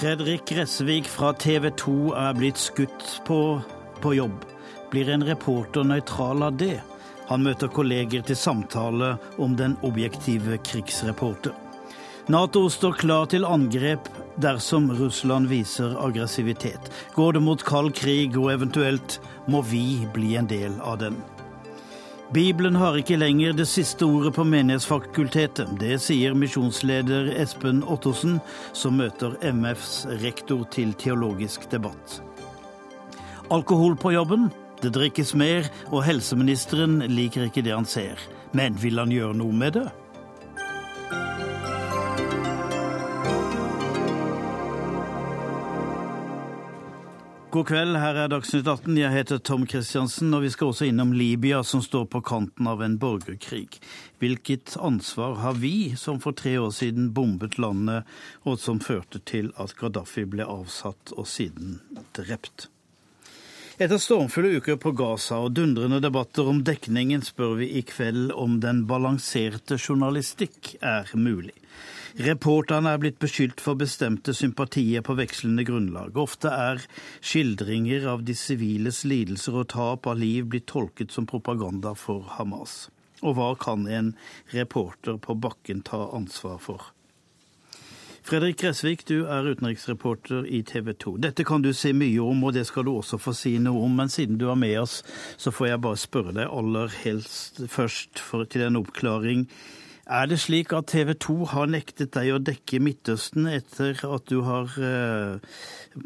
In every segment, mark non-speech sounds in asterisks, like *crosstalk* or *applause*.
Fredrik Gressvik fra TV 2 er blitt skutt på på jobb. Blir en reporter nøytral av det? Han møter kolleger til samtale om den objektive krigsreporter. Nato står klar til angrep dersom Russland viser aggressivitet. Går det mot kald krig, og eventuelt må vi bli en del av den. Bibelen har ikke lenger det siste ordet på Menighetsfakultetet. Det sier misjonsleder Espen Ottosen, som møter MFs rektor til teologisk debatt. Alkohol på jobben? Det drikkes mer, og helseministeren liker ikke det han ser. Men vil han gjøre noe med det? God kveld, her er Dagsnytt 18. Jeg heter Tom Kristiansen, og vi skal også innom Libya, som står på kanten av en borgerkrig. Hvilket ansvar har vi, som for tre år siden bombet landet, og som førte til at Gaddafi ble avsatt og siden drept? Etter stormfulle uker på Gaza og dundrende debatter om dekningen, spør vi i kveld om den balanserte journalistikk er mulig. Reporterne er blitt beskyldt for bestemte sympatier på vekslende grunnlag. Ofte er skildringer av de siviles lidelser og tap av liv blitt tolket som propaganda for Hamas. Og hva kan en reporter på bakken ta ansvar for? Fredrik Gressvik, du er utenriksreporter i TV 2. Dette kan du si mye om, og det skal du også få si noe om. Men siden du er med oss, så får jeg bare spørre deg aller helst først for, til en oppklaring. Er det slik at TV 2 har nektet deg å dekke Midtøsten etter at du har eh,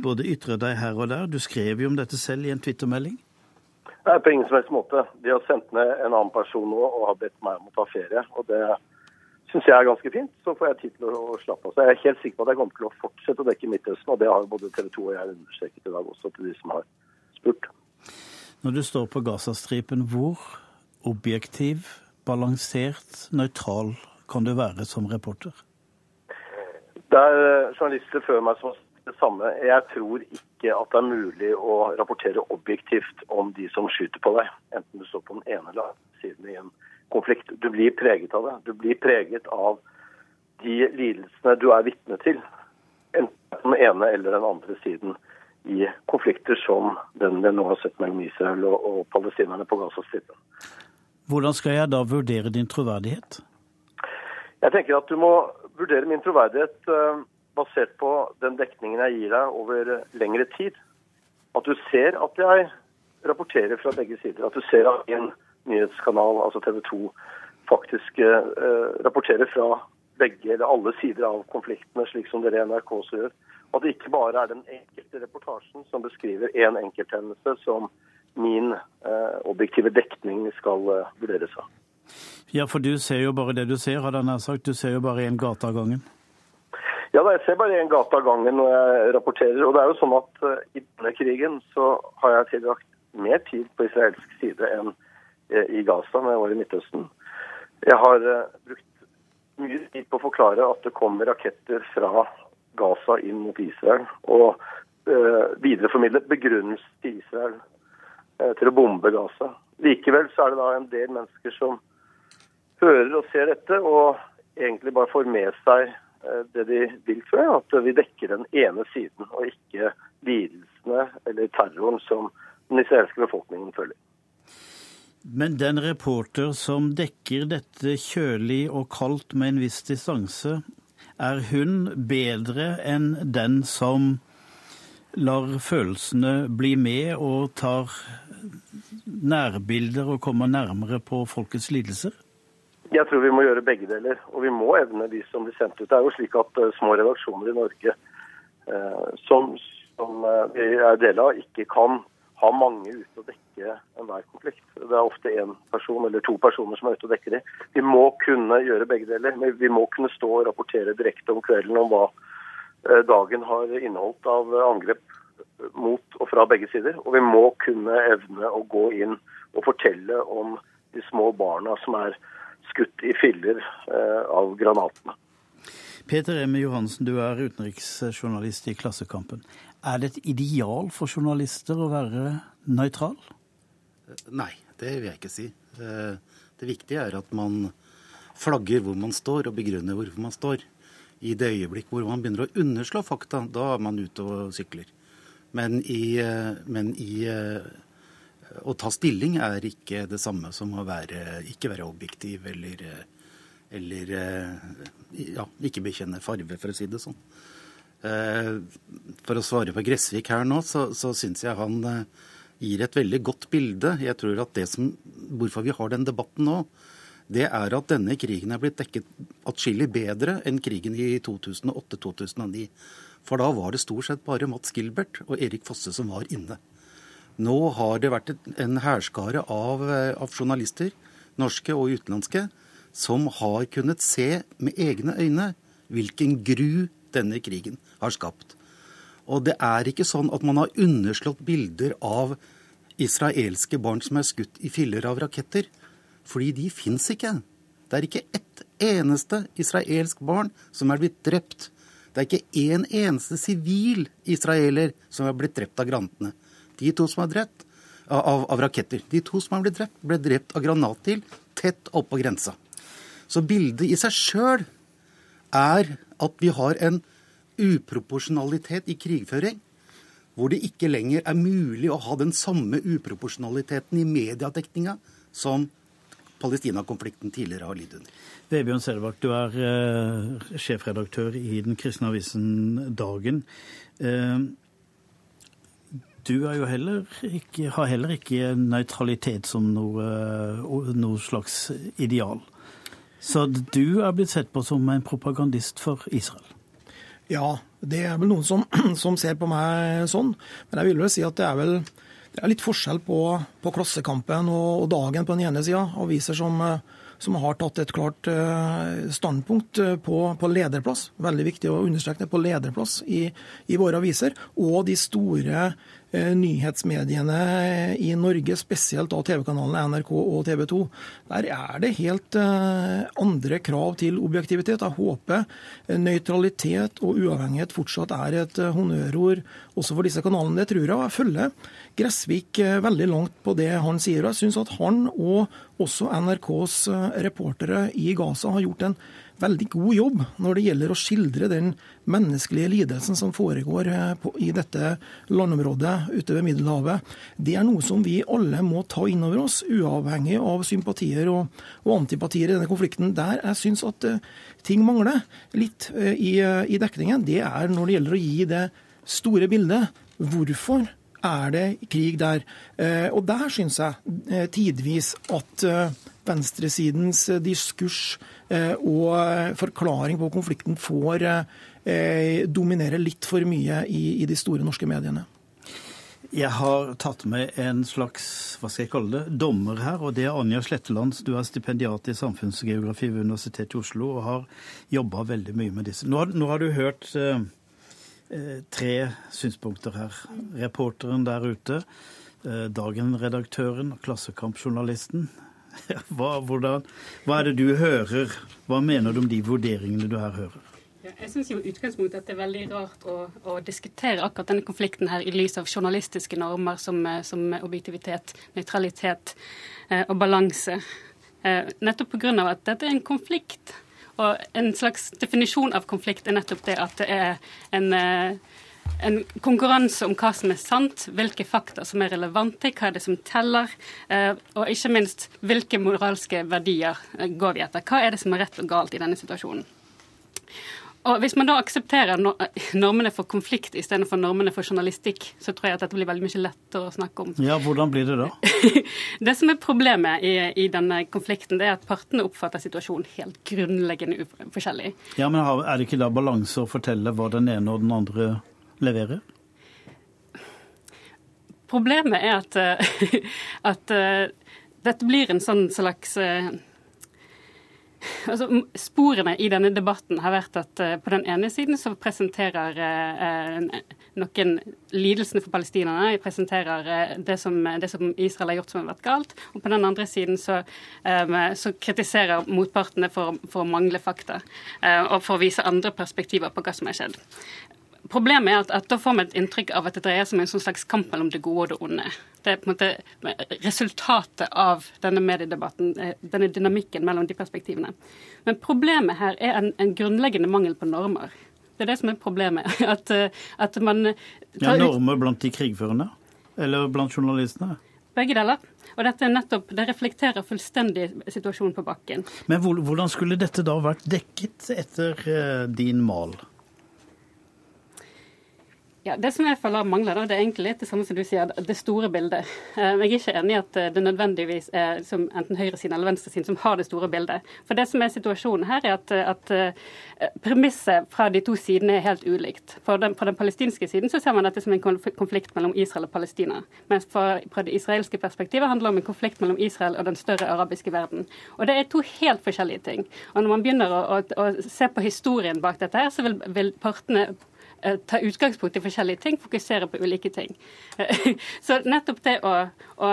både ytret deg her og der? Du skrev jo om dette selv i en twittermelding. Nei, på ingen som helst måte. De har sendt ned en annen person nå og har bedt meg om å ta ferie. og det syns jeg er ganske fint. Så får jeg tid til å slappe av. Så jeg er helt sikker på at jeg kommer til å fortsette å dekke Midtøsten, og det har både TV 2 og jeg understreket i dag også til de som har spurt. Når du står på Gazastripen, hvor objektiv balansert, nøytral kan du være som reporter? Det er eh, journalister før meg som har sagt det samme. Jeg tror ikke at det er mulig å rapportere objektivt om de som skyter på deg, enten du står på den ene eller andre siden i en konflikt. Du blir preget av det. Du blir preget av de lidelsene du er vitne til, enten på den ene eller den andre siden i konflikter som den vi nå har sett mellom Israel og, og palestinerne på Gazastripen. Hvordan skal jeg da vurdere din troverdighet? Jeg tenker at du må vurdere min troverdighet uh, basert på den dekningen jeg gir deg over lengre tid. At du ser at jeg rapporterer fra begge sider. At du ser at en nyhetskanal, altså TV 2, faktisk uh, rapporterer fra begge eller alle sider av konfliktene, slik som dere i NRK også gjør. At det ikke bare er den enkelte reportasjen som beskriver én en enkelthendelse som min eh, objektive dekning skal eh, vurderes av. Ja, for du ser jo bare det du ser, hadde jeg nær sagt. Du ser jo bare én gate av gangen. Ja, da, jeg ser bare én gate av gangen når jeg rapporterer. Og det er jo sånn at uh, i denne krigen så har jeg tilbrakt mer tid på israelsk side enn i Gaza når jeg var i Midtøsten. Jeg har brukt mye tid på å forklare at det kommer raketter fra Gaza inn mot Israel. Og videreformidle begrunnelse til Israel Eh, til å bombe Gaza. Likevel så er det da en del mennesker som hører og ser dette, og egentlig bare får med seg eh, det de vil, jeg. At vi dekker den ene siden, og ikke lidelsene eller terroren som den israelske befolkningen føler. Men den reporter som dekker dette kjølig og kaldt med en viss distanse, er hun bedre enn den som lar følelsene bli med og tar nærbilder og kommer nærmere på folkets lidelser? Jeg tror vi må gjøre begge deler. Og vi må evne de som blir sendt ut. Det er jo slik at uh, små redaksjoner i Norge uh, som, som uh, vi er del av, ikke kan ha mange ute og dekke enhver konflikt. Det er ofte én person eller to personer som er ute og dekker det. Vi må kunne gjøre begge deler. Men vi må kunne stå og rapportere direkte om kvelden om hva dagen har inneholdt av angrep mot og fra begge sider. Og vi må kunne evne å gå inn og fortelle om de små barna som er skutt i filler eh, av granatene. Peter Emme Johansen, du er utenriksjournalist i Klassekampen. Er det et ideal for journalister å være nøytral? Nei, det vil jeg ikke si. Eh, Det viktige er at man flagger hvor man står, og begrunner hvorfor man står. I det øyeblikk hvor man begynner å underslå fakta, da er man ute og sykler. Men i, eh, men i eh, å ta stilling er ikke det samme som å være, ikke være objektiv eller, eh, eller ja, ikke bekjenne farve, for å si det sånn. For å svare på Gressvik her nå, så, så syns jeg han gir et veldig godt bilde. Jeg tror at det som, Hvorfor vi har den debatten nå, det er at denne krigen er blitt dekket atskillig bedre enn krigen i 2008-2009. For da var det stort sett bare Mats Gilbert og Erik Fosse som var inne. Nå har det vært en hærskare av, av journalister, norske og utenlandske, som har kunnet se med egne øyne hvilken gru denne krigen har skapt. Og det er ikke sånn at man har underslått bilder av israelske barn som er skutt i filler av raketter. Fordi de fins ikke. Det er ikke ett eneste israelsk barn som er blitt drept. Det er ikke én eneste sivil israeler som er blitt drept av granatene. De to som er drept av, av, raketter. De to som er blitt drept, ble drept av granatild tett oppå grensa. Så bildet i seg sjøl er at vi har en uproporsjonalitet i krigføring. Hvor det ikke lenger er mulig å ha den samme uproporsjonaliteten i mediedekninga som Palestina-konflikten tidligere har lidd under. Vebjørn Selbakk, du er eh, sjefredaktør i den kristne avisen Dagen. Eh, du heller ikke, har heller ikke nøytralitet som noe, noe, slags ideal. Så du er blitt sett på som en propagandist for Israel? Ja, det er vel noen som, *clears throat* som ser på meg sånn. Men jeg vil vel si at det er vel det er litt forskjell på, på Klassekampen og, og, Dagen på den ene sida, aviser som, som, har tatt et klart uh, standpunkt eh, på, på, lederplass, veldig viktig å understreke det, på lederplass i, i våre aviser, og de store Eh, nyhetsmediene i Norge, spesielt da TV-kanalene NRK og TV 2. Der er det helt eh, andre krav til objektivitet. Jeg håper eh, nøytralitet og uavhengighet fortsatt er et honnørord også for disse kanalene. Det tror jeg. Jeg følger Gressvik veldig langt på det han sier. Jeg syns at han og også NRKs reportere i Gaza har gjort en veldig god jobb når det gjelder å skildre den menneskelige lidelsen som foregår eh, i dette landområdet ute ved Middelhavet. Det er noe som vi alle må ta inn over oss, uavhengig av sympatier og, og antipatier i denne konflikten. Der jeg syns at uh, ting mangler litt uh, i, i dekningen, det er når det gjelder å gi det store bildet. Hvorfor er det krig der? Og der syns jeg tidvis at venstresidens diskurs Eh, og forklaring på konflikten får eh, dominere litt for mye i, de store norske mediene. Jeg har tatt med en slags hva skal jeg kalle det, dommer her, og det er Anja Sletteland. Du er stipendiat i samfunnsgeografi ved Universitetet i Oslo og har jobba veldig mye med disse. Nå har, nå har du hørt eh, eh tre synspunkter her. Reporteren der ute, eh, Dagen-redaktøren, Klassekamp-journalisten. *laughs* Hva, hvordan, hva er det du hører? Hva mener du om de vurderingene du her hører? Jeg syns i utgangspunktet at det er veldig rart å, å, diskutere akkurat denne konflikten her i lys av journalistiske normer som, som objektivitet, nøytralitet eh, og balanse. Eh, nettopp pga. at dette er en konflikt. Og en slags definisjon av konflikt er nettopp det at det er en eh, en konkurranse om hva som er sant, hvilke fakta som er relevante, hva er det som teller, eh, og ikke minst hvilke moralske verdier eh, går vi etter. Hva er det som er rett og galt i denne situasjonen? Og Hvis man da aksepterer normene for konflikt istedenfor normene for journalistikk, så tror jeg at dette blir veldig mye lettere å snakke om. Ja, Hvordan blir det da? *laughs* det som er problemet i, i, denne konflikten, det er at partene oppfatter situasjonen helt grunnleggende forskjellig. Ja, Men er det ikke da balanse å fortelle hva den ene og den andre leverer? Problemet er at, eh, at uh, dette blir en sånn slags uh, altså, Sporene i denne debatten har vært at uh, på den ene siden så presenterer noen lidelsene for palestinerne. De presenterer det som, det, som, Israel har gjort som har vært galt. Og på den andre siden så, så kritiserer motpartene for, for, å mangle fakta. og for å vise andre perspektiver på hva som har skjedd. Problemet er at, at, da får vi et inntrykk av at det dreier seg om en sånn slags kamp mellom det gode og det onde. Det er på en måte resultatet av denne mediedebatten, eh, denne dynamikken mellom de perspektivene. Men problemet her er en, en grunnleggende mangel på normer. Det er det som er problemet. *laughs* At, eh, at man ja, Normer blant de krigførende? Eller blant journalistene? Begge deler. Og dette er nettopp, Det reflekterer fullstendig situasjonen på bakken. Men hvordan skulle dette da vært dekket etter eh, din mal? Ja, Det som jeg føler mangler, da, det er egentlig litt det samme som du sier, det store bildet. Eh, jeg er ikke enig i at det nødvendigvis er liksom enten høyresiden eller venstresiden som har det store bildet. For det som er situasjonen her, er at, at eh, premisset fra de to sidene er helt ulikt. For den, den palestinske siden så ser man dette som en konflikt mellom Israel og Palestina. Mens fra, fra det israelske perspektivet handler det om en konflikt mellom Israel og den større arabiske verden. Og det er to helt forskjellige ting. Og når man begynner å, å, å se på historien bak dette, her, så vil, vil partene Eh, ta utgangspunkt i forskjellige ting, fokusere på ulike ting. *laughs* Så nettopp det å, å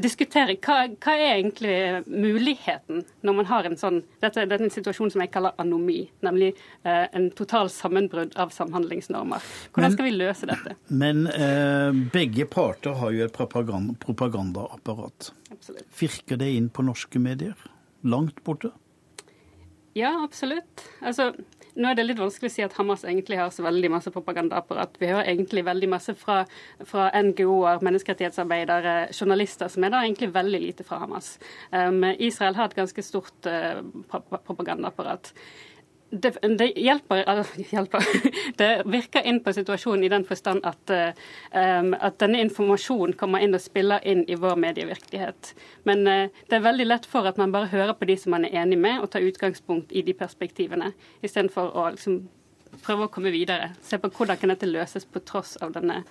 diskutere hva, hva, er egentlig muligheten når man har en sånn Dette, dette er en situasjon som jeg kaller anomi, nemlig eh, en total sammenbrudd av samhandlingsnormer. Hvordan skal vi løse dette? Men eh, begge parter har jo et propaganda, propagandaapparat. Absolutt. Virker det inn på norske medier? Langt borte? Ja, absolutt. Altså, nå er det litt vanskelig å si at Hamas egentlig har så veldig masse propagandaapparat. Vi hører egentlig veldig masse fra, fra NGO-er, menneskerettighetsarbeidere, journalister, som er da egentlig veldig lite fra Hamas. Um, Israel har et ganske stort uh, propagandaapparat det, det hjelper, hjelper, *laughs* Det virker inn på situasjonen i den forstand at, um, at, denne informasjonen kommer inn og spiller inn i vår medievirkelighet. Men uh, det er veldig lett for at man bare hører på de som man er enig med, og tar utgangspunkt i de perspektivene, istedenfor å liksom, prøve å komme videre. Se på hvordan kan dette løses på tross av denne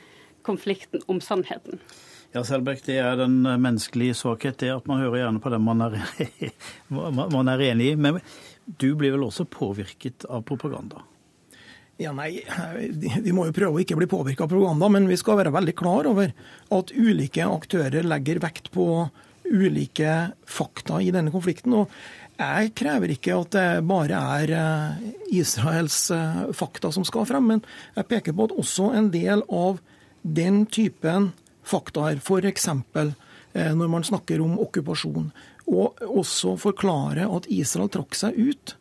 konflikten om sannheten. Ja, Selbekk, det er den menneskelige svakhet, det at man hører gjerne på det man er, *laughs* man er enig i. Men du blir vel også påvirket av propaganda? Ja, nei, Vi må jo prøve å ikke bli påvirka av propaganda, men vi skal være veldig klar over at ulike aktører legger vekt på ulike fakta i denne konflikten. og Jeg krever ikke at det bare er eh, Israels eh, fakta som skal frem, men jeg peker på at også en del av den typen faktaer, f.eks. Eh, når man snakker om okkupasjon, og også forklare at Israel trakk seg ut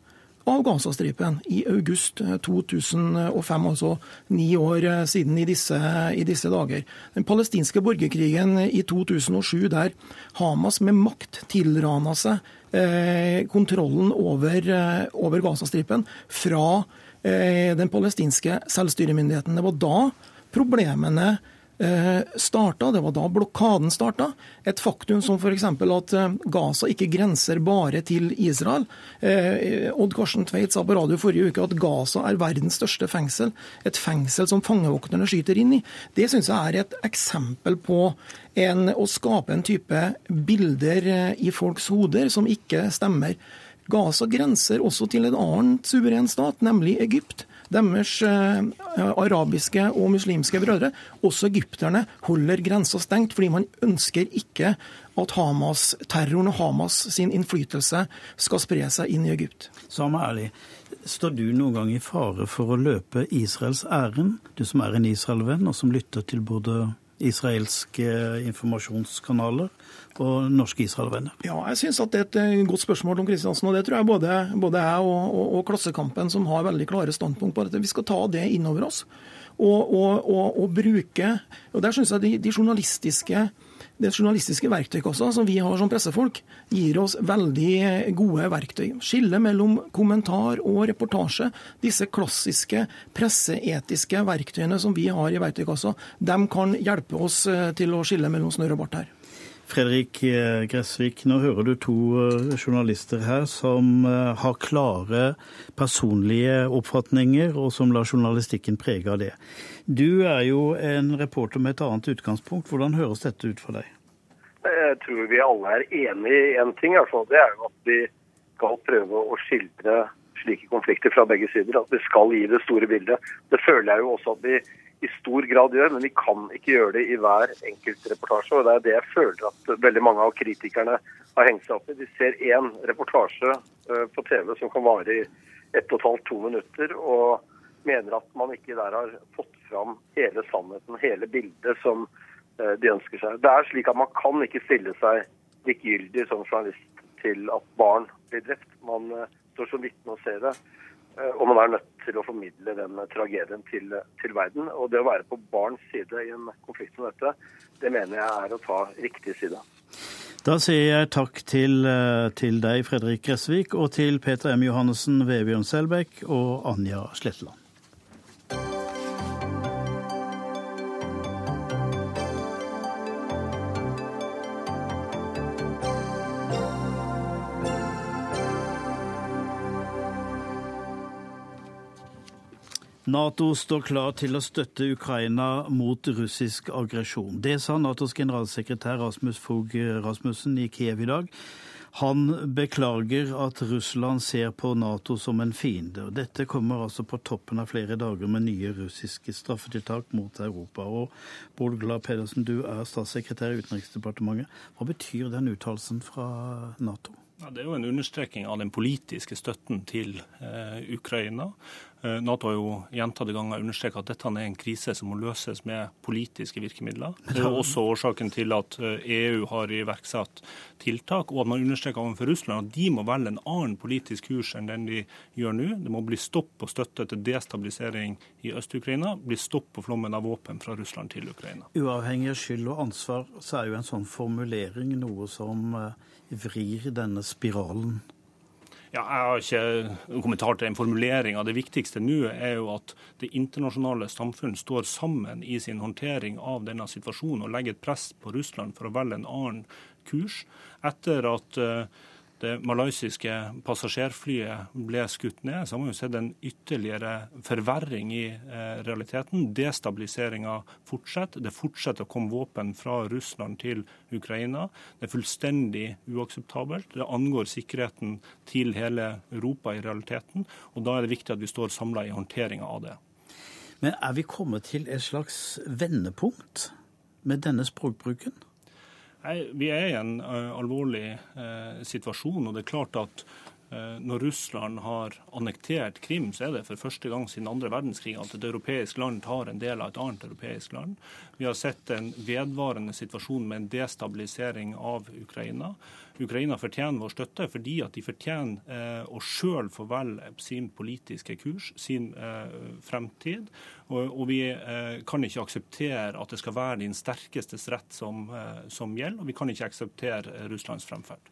av Gazastripen i august 2005, eh, altså ni år eh, siden i disse, i disse, dager. Den palestinske borgerkrigen i 2007, der Hamas med makt tilrana seg eh, kontrollen over, eh, over Gazastripen fra eh, den palestinske selvstyremyndigheten. Det var da problemene Eh, starta. Det var da blokaden starta. Et faktum som f.eks. at eh, Gaza ikke grenser bare til Israel. Eh, Odd Karsten Tveit sa på radio forrige uke at Gaza er verdens største fengsel. Et fengsel som fangevokterne skyter inn i. Det syns jeg er et eksempel på en, å skape en type bilder i folks hoder som ikke stemmer. Gaza grenser også til en annen suveren stat, nemlig Egypt deres eh, arabiske og muslimske brødre, også egypterne, holder grensa stengt fordi man ønsker ikke at Hamas-terroren og Hamas sin innflytelse skal spre seg inn i Egypt. Samme ærlig, står du noen gang i fare for å løpe Israels ærend, du som er en Israel-venn, og som lytter til både israelske informasjonskanaler og norske Israel-venner? Ja, jeg syns det er et eh, godt spørsmål om Kristiansen. Og det tror jeg både, både jeg og, og, og, Klassekampen som har veldig klare standpunkt på dette. Vi skal ta det inn over oss. Og, og bruke Og der syns jeg de, de journalistiske det journalistiske verktøykassa som vi har som pressefolk, gir oss veldig gode verktøy. Skille mellom kommentar og reportasje. Disse klassiske presseetiske verktøyene som vi har i verktøykassa, de kan hjelpe oss eh, til å skille mellom snørr og bart her. Fredrik eh, Gressvik, nå hører du to eh, journalister her som har klare personlige oppfatninger, og som lar journalistikken prege av det. Du er jo en reporter med et annet utgangspunkt. Hvordan høres dette ut for deg? Jeg tror vi alle er enig i én ting. Det er jo at vi skal prøve å skildre slike konflikter fra begge sider. At vi skal gi det store bildet. Det føler jeg jo også at vi i stor grad gjør, men vi kan ikke gjøre det i hver enkelt reportasje. og Det er det jeg føler at veldig mange av kritikerne har hengt seg opp i. De ser én reportasje eh, på TV som kan vare i ett og et halvt, to minutter, og mener at man ikke der har fått fram hele sannheten, hele bildet som de ønsker seg. Det er slik at Man kan ikke stille seg likegyldig som journalist til at barn blir drept. Man står som vitne og ser det. Og man er nødt til å formidle den tragedien til, til, verden. Og det å være på barns side i en konflikt som dette, det mener jeg er å ta riktig side. Da sier jeg takk til, til deg, Fredrik Gressvik, og til Peter M. Johannessen, Vebjørn Selbekk og Anja Sletteland. Nato står klar til å støtte Ukraina mot russisk aggresjon. Det sa Natos generalsekretær Rasmus Fogh Rasmussen i Kiev i dag. Han beklager at Russland ser på Nato som en fiende. Dette kommer altså på toppen av flere dager med nye russiske straffetiltak mot Europa. Og Bård Pedersen, du er statssekretær i Utenriksdepartementet. Hva betyr den uttalelsen fra Nato? Ja, det er jo en understreking av den politiske støtten til eh, Ukraina. Eh, Nato har jo gjentatte ganger understreket at dette er en krise som må løses med politiske virkemidler. Det er også årsaken til at EU eh, e har iverksatt tiltak, og at man understreker overfor Russland at de må velge en annen politisk kurs enn den de gjør nå. Det må bli stopp på støtte til destabilisering i Øst-Ukraina, bli stopp på flommen av våpen fra Russland til Ukraina. Uavhengig av skyld og ansvar, så er jo en sånn formulering noe som vrir denne spiralen? Ja, jeg har ikke noen kommentar til den formuleringa. Det viktigste nå er jo at det internasjonale samfunn står sammen i sin håndtering av denne situasjonen og legger et press på Russland for å velge en annen kurs. Etter at uh, det malaysiske passasjerflyet ble skutt ned, så har man jo sett en ytterligere forverring i eh, realiteten. Destabiliseringa fortsetter. Det fortsetter å komme våpen fra Russland til Ukraina. Det er fullstendig uakseptabelt. Det angår sikkerheten til hele Europa i realiteten. Og da er det viktig at vi står samla i håndteringa av det. Men er vi kommet til et slags vendepunkt med denne språkbruken? Vi er i en uh, alvorlig uh, situasjon. og det er klart at Når Russland har annektert Krim, så er det for første gang siden andre verdenskrig at et europeisk land tar en del av et annet europeisk land. Vi har sett en vedvarende situasjon med en destabilisering av Ukraina. Ukraina fortjener vår støtte fordi at de fortjener eh, å sjøl få velge sin politiske kurs, sin eh, fremtid. Og, og vi eh, kan ikke akseptere at det skal være din sterkestes rett som, eh, som gjelder, og vi kan ikke akseptere Russlands fremferd.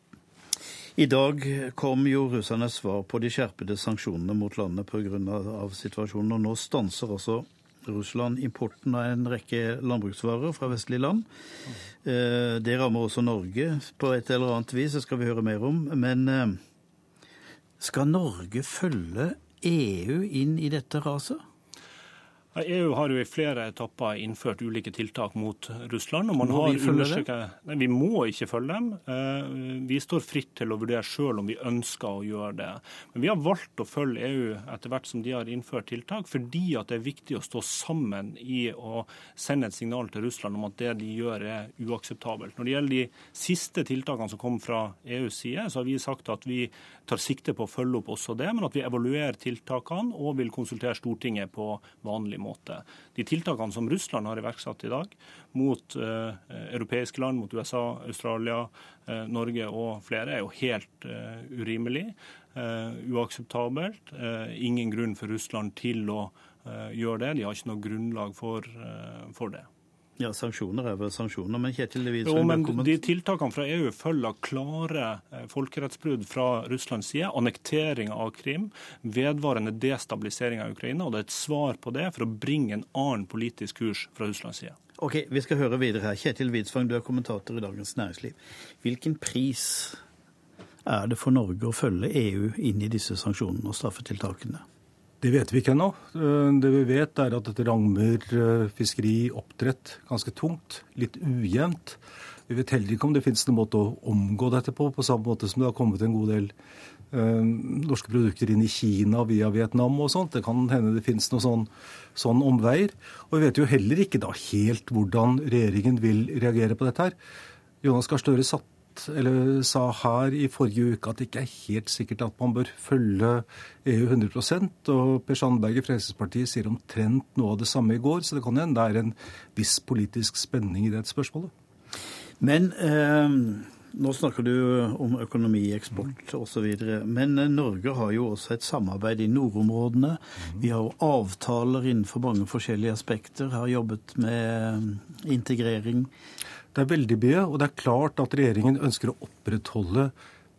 I dag kom jo russernes svar på de skjerpede sanksjonene mot landet pga. situasjonen, og nå stanser også Russland importen av en rekke landbruksvarer fra vestlige land. Eh, det rammer også Norge på et eller annet vis, det skal vi høre mer om. Men eh, skal Norge følge EU inn i dette raset? EU har jo i flere etapper innført ulike tiltak mot Russland. og man må har vi? Nei, Vi må ikke følge dem. Eh, vi står fritt til å vurdere sjøl om vi ønsker å gjøre det. Men vi har valgt å følge EU etter hvert som de har innført tiltak, fordi at det er viktig å stå sammen i å sende et signal til Russland om at det de gjør er uakseptabelt. Når det gjelder de siste tiltakene som kom fra EUs side, så har vi sagt at vi tar sikte på å følge opp også det, men at vi evaluerer tiltakene og vil konsultere Stortinget på vanlig måte måte. De tiltakene som Russland har iverksatt i dag mot uh, europeiske land, mot USA, Australia, uh, Norge og flere, er jo helt uh, urimelig. uakseptabelt. ingen grunn for Russland til å gjøre det. De har ikke noe grunnlag for, for det. Ja, Sanksjoner er vel sanksjoner, men Kjetil Levin Jo, men De tiltakene fra EU følger klare eh, folkerettsbrudd fra Russlands side. Annektering av Krim, vedvarende destabilisering av Ukraina. og Det er et svar på det for å bringe en annen politisk kurs fra Russlands side. Ok, Vi skal høre videre her. Kjetil Widsvang, du er kommentator i Dagens Næringsliv. Hvilken pris er det for Norge å følge EU inn i disse sanksjonene og straffetiltakene? Det vet vi ikke ennå. Eh, det vi vet, er at dette rammer eh, fiskeri, oppdrett, ganske tungt. Litt ujevnt. Vi vet heller ikke om det finnes noen måte å omgå dette på, på samme måte som det har kommet en god del eh, norske produkter inn i Kina via Vietnam og sånt. Det kan hende det finnes noen sånn, sånn omveier. Og vi vet jo heller ikke da helt hvordan regjeringen vil reagere på dette her. Jonas Gahr Støre satt eller sa her i forrige uke, at det ikke er helt sikkert at man bør følge EU 100 Og Per Sandberg i Fremskrittspartiet sier omtrent noe av det samme i går, så det kan hende det er en viss politisk spenning i det spørsmålet. Men eh, nå snakker du om økonomi, eksport osv. Men eh, Norge har jo også et samarbeid i nordområdene. Vi har jo avtaler innenfor mange forskjellige aspekter. Har jobbet med integrering. Det er veldig mye, og det er klart at regjeringen ønsker å opprettholde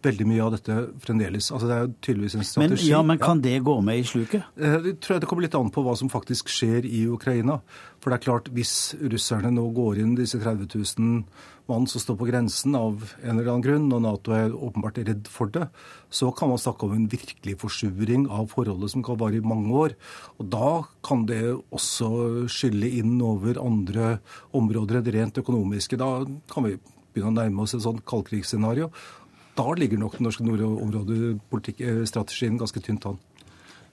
veldig mye av dette fremdeles. Altså Det er jo tydeligvis en strategi. Men, ja, men kan det gå med i sluket? Eh, jeg tror jeg det kommer litt an på hva som faktisk skjer i Ukraina. For det er klart, hvis russerne nå går inn disse 30 000 mann som står på grensen av en eller annen grunn, og Nato er åpenbart redd for det, så kan man snakke om en virkelig forsuring av forholdet som kan vare i mange år. Og da kan det også skylle inn over andre områder enn rent økonomiske. Da kan vi begynne å nærme oss et sånt kaldkrigsscenario da ligger nok den norske nordområdestrategien ganske tynt an.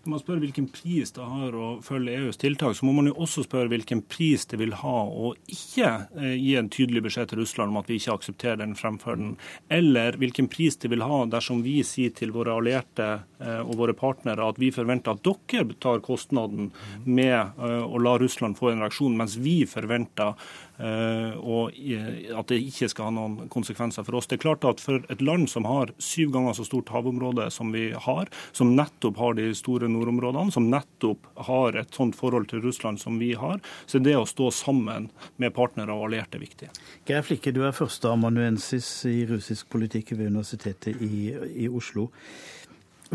Når man spør hvilken pris det har å følge EUs tiltak, så må man jo også spørre hvilken pris det vil ha å ikke eh, gi en tydelig beskjed til Russland om at vi ikke aksepterer den fremførden. Eller hvilken pris det vil ha dersom vi sier til våre allierte eh, og våre partnere at vi forventer at dere tar kostnaden med eh, å la Russland få en reaksjon, mens vi forventer Eh, og at det ikke skal ha noen konsekvenser for oss. Det er klart at For et land som har syv ganger så stort havområde som vi har, som nettopp har de store nordområdene, som nettopp har et sånt forhold til Russland som vi har, så er det å stå sammen med partnere og allierte viktig. Geir Flikke, du er førsteamanuensis i russisk politikk ved Universitetet i, i Oslo.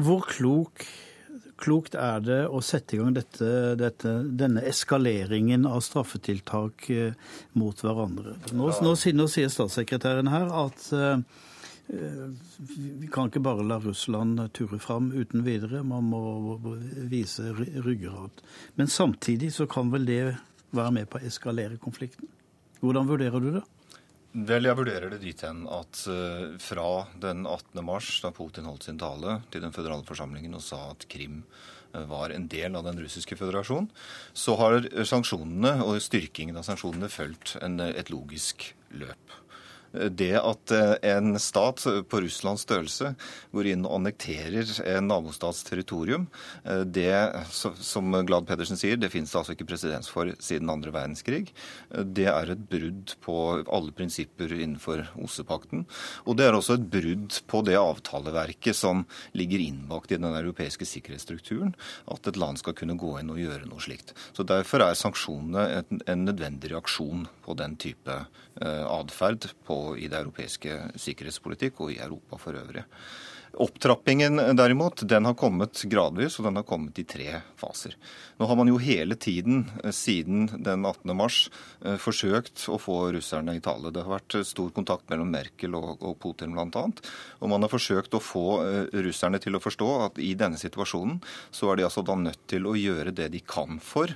Hvor klok klokt er det å sette i gang dette, dette, denne eskaleringen av straffetiltak eh, mot hverandre? Nå, nå, nå sier statssekretæren her at uh, vi kan ikke bare la Russland ture fram uten videre, man må vise ryggrad. Men samtidig så kan vel det være med på å eskalere konflikten? Hvordan vurderer du det? Vel, jeg vurderer det dit hen at uh, fra den 18. mars, da Putin holdt sin tale til den føderale forsamlingen og sa at Krim uh, var en del av den russiske føderasjonen, så har sanksjonene og styrkingen av sanksjonene fulgt et logisk løp. Det at eh, en stat på Russlands størrelse går inn og annekterer en nabostats territorium, eh, det, som Glad Pedersen sier, det finnes det altså ikke presedens for siden andre verdenskrig. Eh, det er et brudd på alle prinsipper innenfor OSSE-pakten. Og det er også et brudd på det avtaleverket som ligger innbakt i den europeiske sikkerhetsstrukturen, at et land skal kunne gå inn og gjøre noe slikt. Så Derfor er sanksjonene en, en nødvendig reaksjon på den type eh, atferd i det europeiske sikkerhetspolitikk og i Europa for øvrig. Opptrappingen derimot, den har kommet gradvis, og den har kommet i tre faser. Nå har man jo hele tiden eh, siden den 18. mars eh, forsøkt å få russerne i tale. Det har vært stor kontakt mellom Merkel og, og Putin bl.a. Og man har forsøkt å få russerne til å forstå at i denne situasjonen så er de altså da nødt til å gjøre det de kan for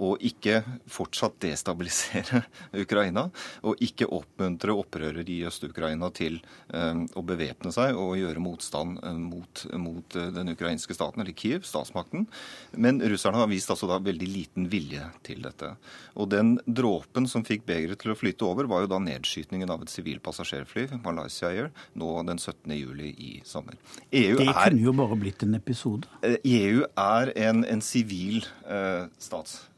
og ikke fortsatt destabilisere *laughs* Ukraina, og ikke oppmuntre opprørere i Øst-Ukraina til um, å bevæpne seg og gjøre motstand um, mot, mot uh, den ukrainske staten, eller Kiev, statsmakten. Men russerne har vist altså da veldig liten vilje til dette. Og den dråpen som fikk begeret til å flyte over, var jo da nedskytningen av et sivilt passasjerfly, Malaysia Air, nå den 17. juli i sommer. EU det kunne er, jo bare blitt en episode. EU er en sivil uh, stats Eh,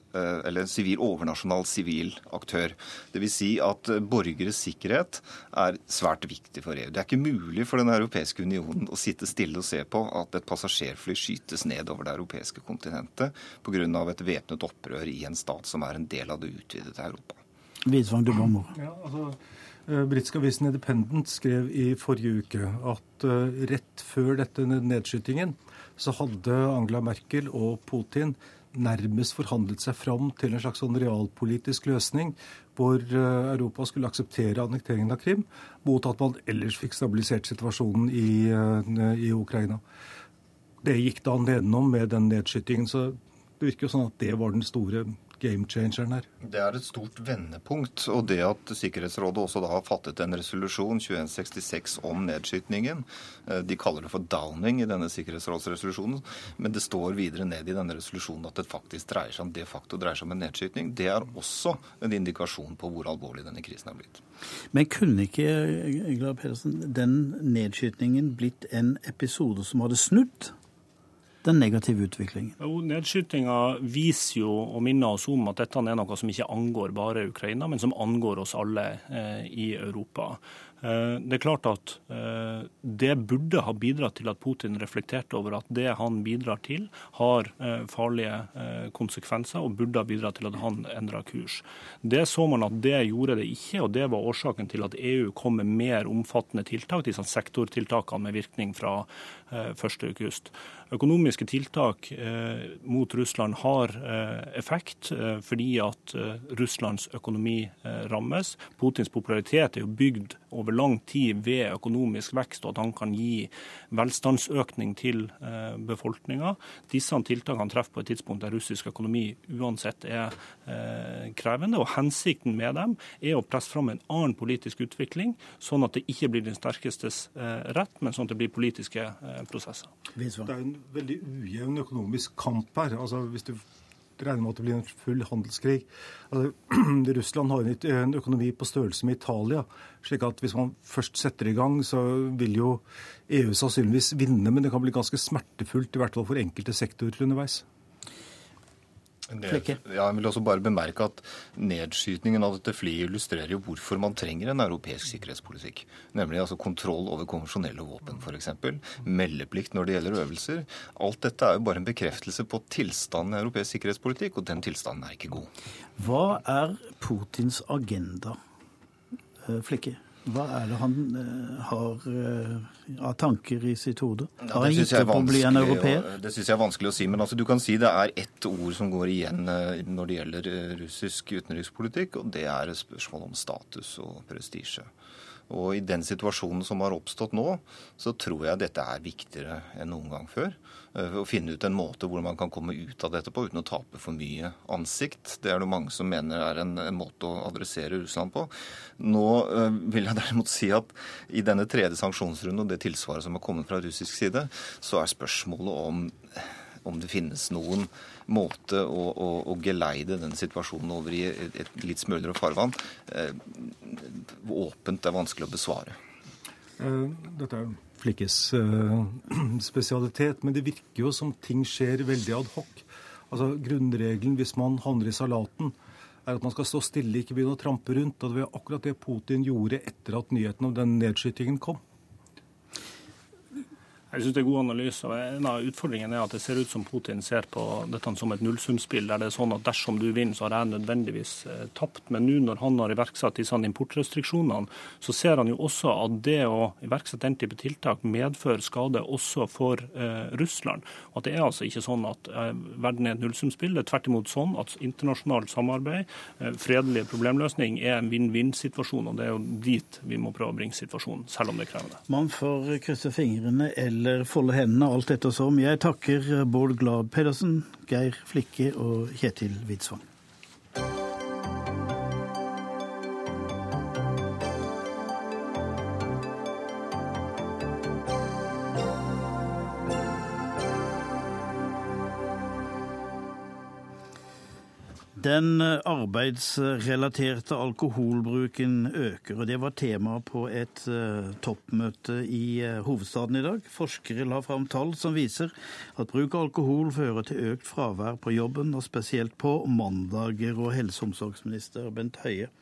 eller en sivil, overnasjonal sivil aktør. Dvs. Si at eh, borgeres sikkerhet er svært viktig for EU. Det er ikke mulig for Den europeiske unionen å sitte stille og se på at et passasjerfly skytes ned over det europeiske kontinentet pga. et væpnet opprør i en stat som er en del av det utvidede Europa. Wiesvang, du ja, altså, eh, Britiske avisen Independent skrev i forrige uke at rett før dette nedskytingen så hadde Angela Merkel og Putin nærmest forhandlet seg fram til en slags sånn realpolitisk løsning hvor eh, Europa skulle akseptere annekteringen av Krim, mot at man ellers fikk stabilisert situasjonen i, eh, i Ukraina. Det gikk da nedenom med den nedskytingen. så det virker jo sånn at det var den store game-changeren her? Det er et stort vendepunkt. Og det at Sikkerhetsrådet også da har fattet en resolusjon 2166 om nedskytningen eh, De kaller det for downing i denne sikkerhetsrådsresolusjonen, men det står videre ned i denne resolusjonen at det faktisk dreier seg om de facto dreier seg om en nedskytning. Det er også en indikasjon på hvor alvorlig denne krisen er blitt. Men kunne ikke Glad Pedersen, den nedskytningen blitt en episode som hadde snudd? Den negative utviklingen? Jo, Nedskytinga viser jo og minner oss om at dette er noe som ikke angår bare Ukraina, men som angår oss alle eh, i Europa. Eh, det er klart at eh, det burde ha bidratt til at Putin reflekterte over at det han bidrar til, har eh, farlige konsekvenser, og burde ha bidratt til at han endra kurs. Det så man at det gjorde det ikke, og det var årsaken til at EU kom med mer omfattende tiltak, disse sektortiltakene med virkning fra 1.8. Økonomiske tiltak mot Russland har effekt fordi at Russlands økonomi rammes. Putins popularitet er jo bygd over lang tid ved økonomisk vekst, og at han kan gi velstandsøkning til eh, befolkninga. Disse tiltakene treffer på et tidspunkt der russisk økonomi uansett er eh, krevende. og Hensikten med dem er å presse fram en annen politisk utvikling, sånn at det ikke blir den sterkestes eh, rett, men sånn at det blir politiske prosesser. Det er en veldig ujevn økonomisk kamp her. altså hvis du regner med at det blir en full handelskrig. Altså, *clears throat* Russland har en økonomi på størrelse med Italia. slik at hvis man først setter i gang, så vil jo EU sannsynligvis vinne. Men det kan bli ganske smertefullt, i hvert fall for enkelte sektorer underveis. Ja, jeg vil også bare bemerke at Nedskytningen av dette flyet illustrerer jo hvorfor man trenger en europeisk sikkerhetspolitikk. Nemlig altså kontroll over konvensjonelle våpen f.eks. Meldeplikt når det gjelder øvelser. Alt dette er jo bare en bekreftelse på tilstanden i europeisk sikkerhetspolitikk, og den tilstanden er ikke god. Hva er Putins agenda, eh, Flikke? Hva er det han uh, har uh, av tanker i sitt hode? Har han gitt opp å bli en europeer? Det syns jeg er vanskelig å si. Men altså, du kan si det er ett ord som går igjen uh, når det gjelder russisk utenrikspolitikk, og det er spørsmål om status og prestisje. Og i den situasjonen som har oppstått nå, så tror jeg dette er viktigere enn noen gang før. Eh, å finne ut en måte hvor man kan komme ut av dette på uten å tape for mye ansikt. Det er det mange som mener er en, en måte å adressere Russland på. Nå øh, vil jeg derimot si at i denne tredje sanksjonsrunden og det tilsvaret som har kommet fra russisk side, så er spørsmålet om om det finnes noen måte å, å, å geleide den situasjonen over i et, et litt smølere farvann, eh, åpent er vanskelig å besvare. Eh, dette er Flikkes eh, *clears throat* spesialitet, men det virker jo som ting skjer veldig ad hoc. Altså Grunnregelen hvis man havner i salaten, er at man skal stå stille, ikke begynne å trampe rundt. og Det var akkurat det Putin gjorde etter at nyheten om den nedskytingen kom. Jeg synes det er god analyse. En av utfordringene er at det ser ut som Putin ser på dette som et nullsumspill, der det er sånn at dersom du vinner, så har jeg nødvendigvis eh, tapt. Men nå når han har iverksatt disse importrestriksjonene, så ser han jo også at det å iverksette den type tiltak medfører skade også for eh, Russland. Og at det er altså ikke sånn at eh, verden er et nullsumspill. Det er tvert imot sånn at internasjonalt samarbeid, eh, fredelig problemløsning, er en vinn-vinn-situasjon. Og det er jo dit vi må prøve å bringe situasjonen, selv om det er krevende. Man får krysse fingrene eller eller folde hendene, alt ettersom. Jeg takker Bård Glad Pedersen, Geir Flikke og Kjetil Widsvang. Den arbeidsrelaterte alkoholbruken øker, og det var tema på et uh, toppmøte i uh, hovedstaden i dag. Forskere la fram tall som viser at bruk av alkohol fører til økt fravær på jobben, og spesielt på mandager. Og helse- og omsorgsminister Bent Høie,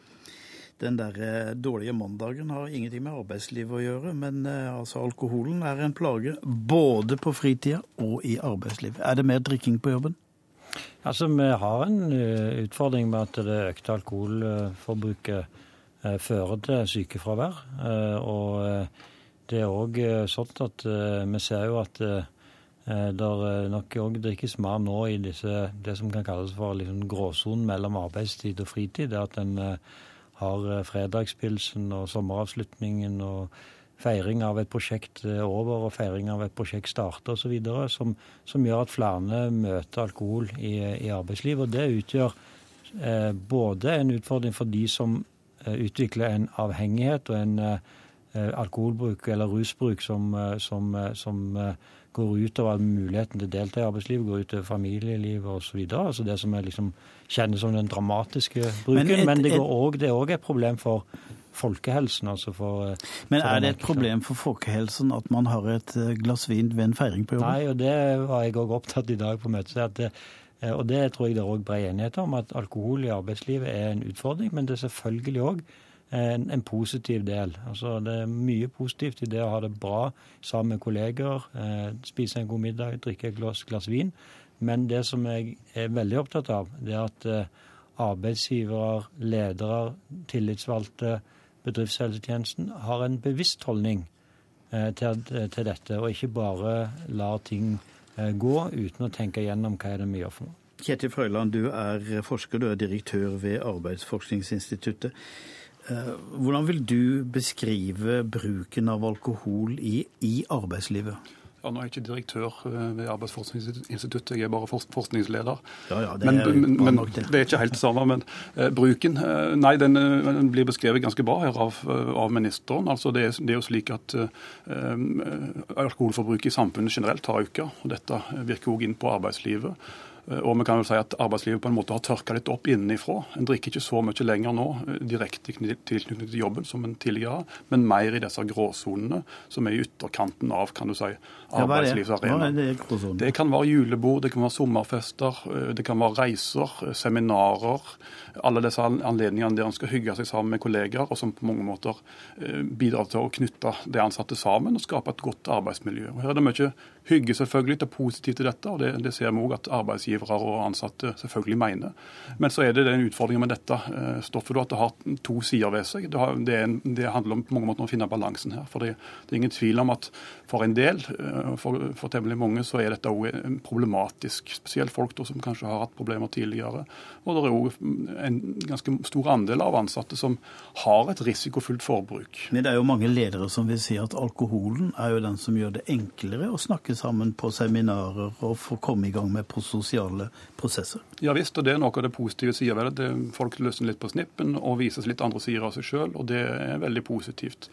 den der uh, dårlige mandagen har ingenting med arbeidslivet å gjøre, men altså alkoholen er en plage både på fritida og i arbeidslivet. Er det mer drikking på jobben? Altså, Vi har en uh, utfordring med at det økte alkoholforbruket uh, fører til sykefravær. Uh, og det er òg sånn at vi ser jo at det nok òg drikkes mer nå i disse, det som kan kalles for liksom gråsonen mellom arbeidstid og fritid. Det at en har fredagspilsen og sommeravslutningen og feiring av et prosjekt over og feiring av et prosjekt starter osv., som, som gjør at flere møter alkohol i, i arbeidslivet. Og det utgjør eh, både en utfordring for de som eh, utvikler en avhengighet og en alkoholbruk eller rusbruk som, som, som går utover muligheten til å delta i arbeidslivet, går utover familielivet osv. Altså det som er liksom, kjennes som den dramatiske bruken. Men, et, men det, også, det, er òg et problem for folkehelsen. altså for... Eh, Men er det et problem for folkehelsen at man har et eh, glass vin ved en feiring på jobben? Nei, og det var jeg òg opptatt i dag på møtet. Det, eh, og det tror jeg det er òg bred enighet om, at alkohol i arbeidslivet er en utfordring. Men det er selvfølgelig òg en, en, positiv del. Altså, det er mye positivt i det å ha det bra sammen med kolleger, eh, spise en god middag, drikke et glass, glass, vin. Men det som jeg er veldig opptatt av, det er at eh, arbeidsgivere, ledere, tillitsvalgte, bedriftshelsetjenesten har en bevisst holdning eh, til, til, dette, og ikke bare lar ting eh, gå uten å tenke gjennom hva er det vi gjør for noe. Kjetil Frøyland, du er forsker, du er direktør ved Arbeidsforskningsinstituttet. Eh, hvordan vil du beskrive bruken av alkohol i, i arbeidslivet? Ja, Nå er jeg ikke direktør eh, ved Arbeidsforskningsinstituttet, jeg er bare forskningsleder. Ja, ja, det er, men, men, det. det. er ikke helt det samme. Men uh, bruken uh, Nei, den, den, blir beskrevet ganske bra her av, av ministeren. Altså, det, er, det, er, jo slik at uh, alkoholforbruket i samfunnet generelt har økt. Og dette virker òg inn på arbeidslivet. Eh, og vi kan jo si at arbeidslivet på en måte har tørka litt opp innenfra. En drikker ikke så mye lenger nå eh, direkte tilknyttet til jobben som en tidligere, men mer i disse gråsonene som er i ytterkanten av kan du si, arbeidslivsarena. Det? det kan være julebord, det kan være sommerfester, eh, det kan være reiser, seminarer. Alle disse anledningene der en skal hygge seg sammen med kolleger, og som på mange måter bidrar til å knytte de ansatte sammen og skape et godt arbeidsmiljø. Og her er det mye hygge selvfølgelig, det er positivt til dette, og det, det ser vi òg at arbeidsgivere og ansatte selvfølgelig mener. Men så er det den utfordringen med dette eh, stoffet at det har to sider ved seg. Det, har, det, en, det handler om på mange måter å finne balansen her. for det, det, er ingen tvil om at for en del, eh, for, for temmelig mange, så er dette òg problematisk. Spesielt folk da, som kanskje har hatt problemer tidligere. Og det er òg en ganske stor andel av ansatte som har et risikofullt forbruk. Men det er jo mange ledere som vil si at alkoholen er jo den som gjør det enklere å snakke sammen på seminarer og få komme i gang med sosiale prosesser. Ja visst, og det er noe av det positive sider ved det. Folk løsner litt på snippen og viser litt andre sider av seg sjøl, og det er veldig positivt.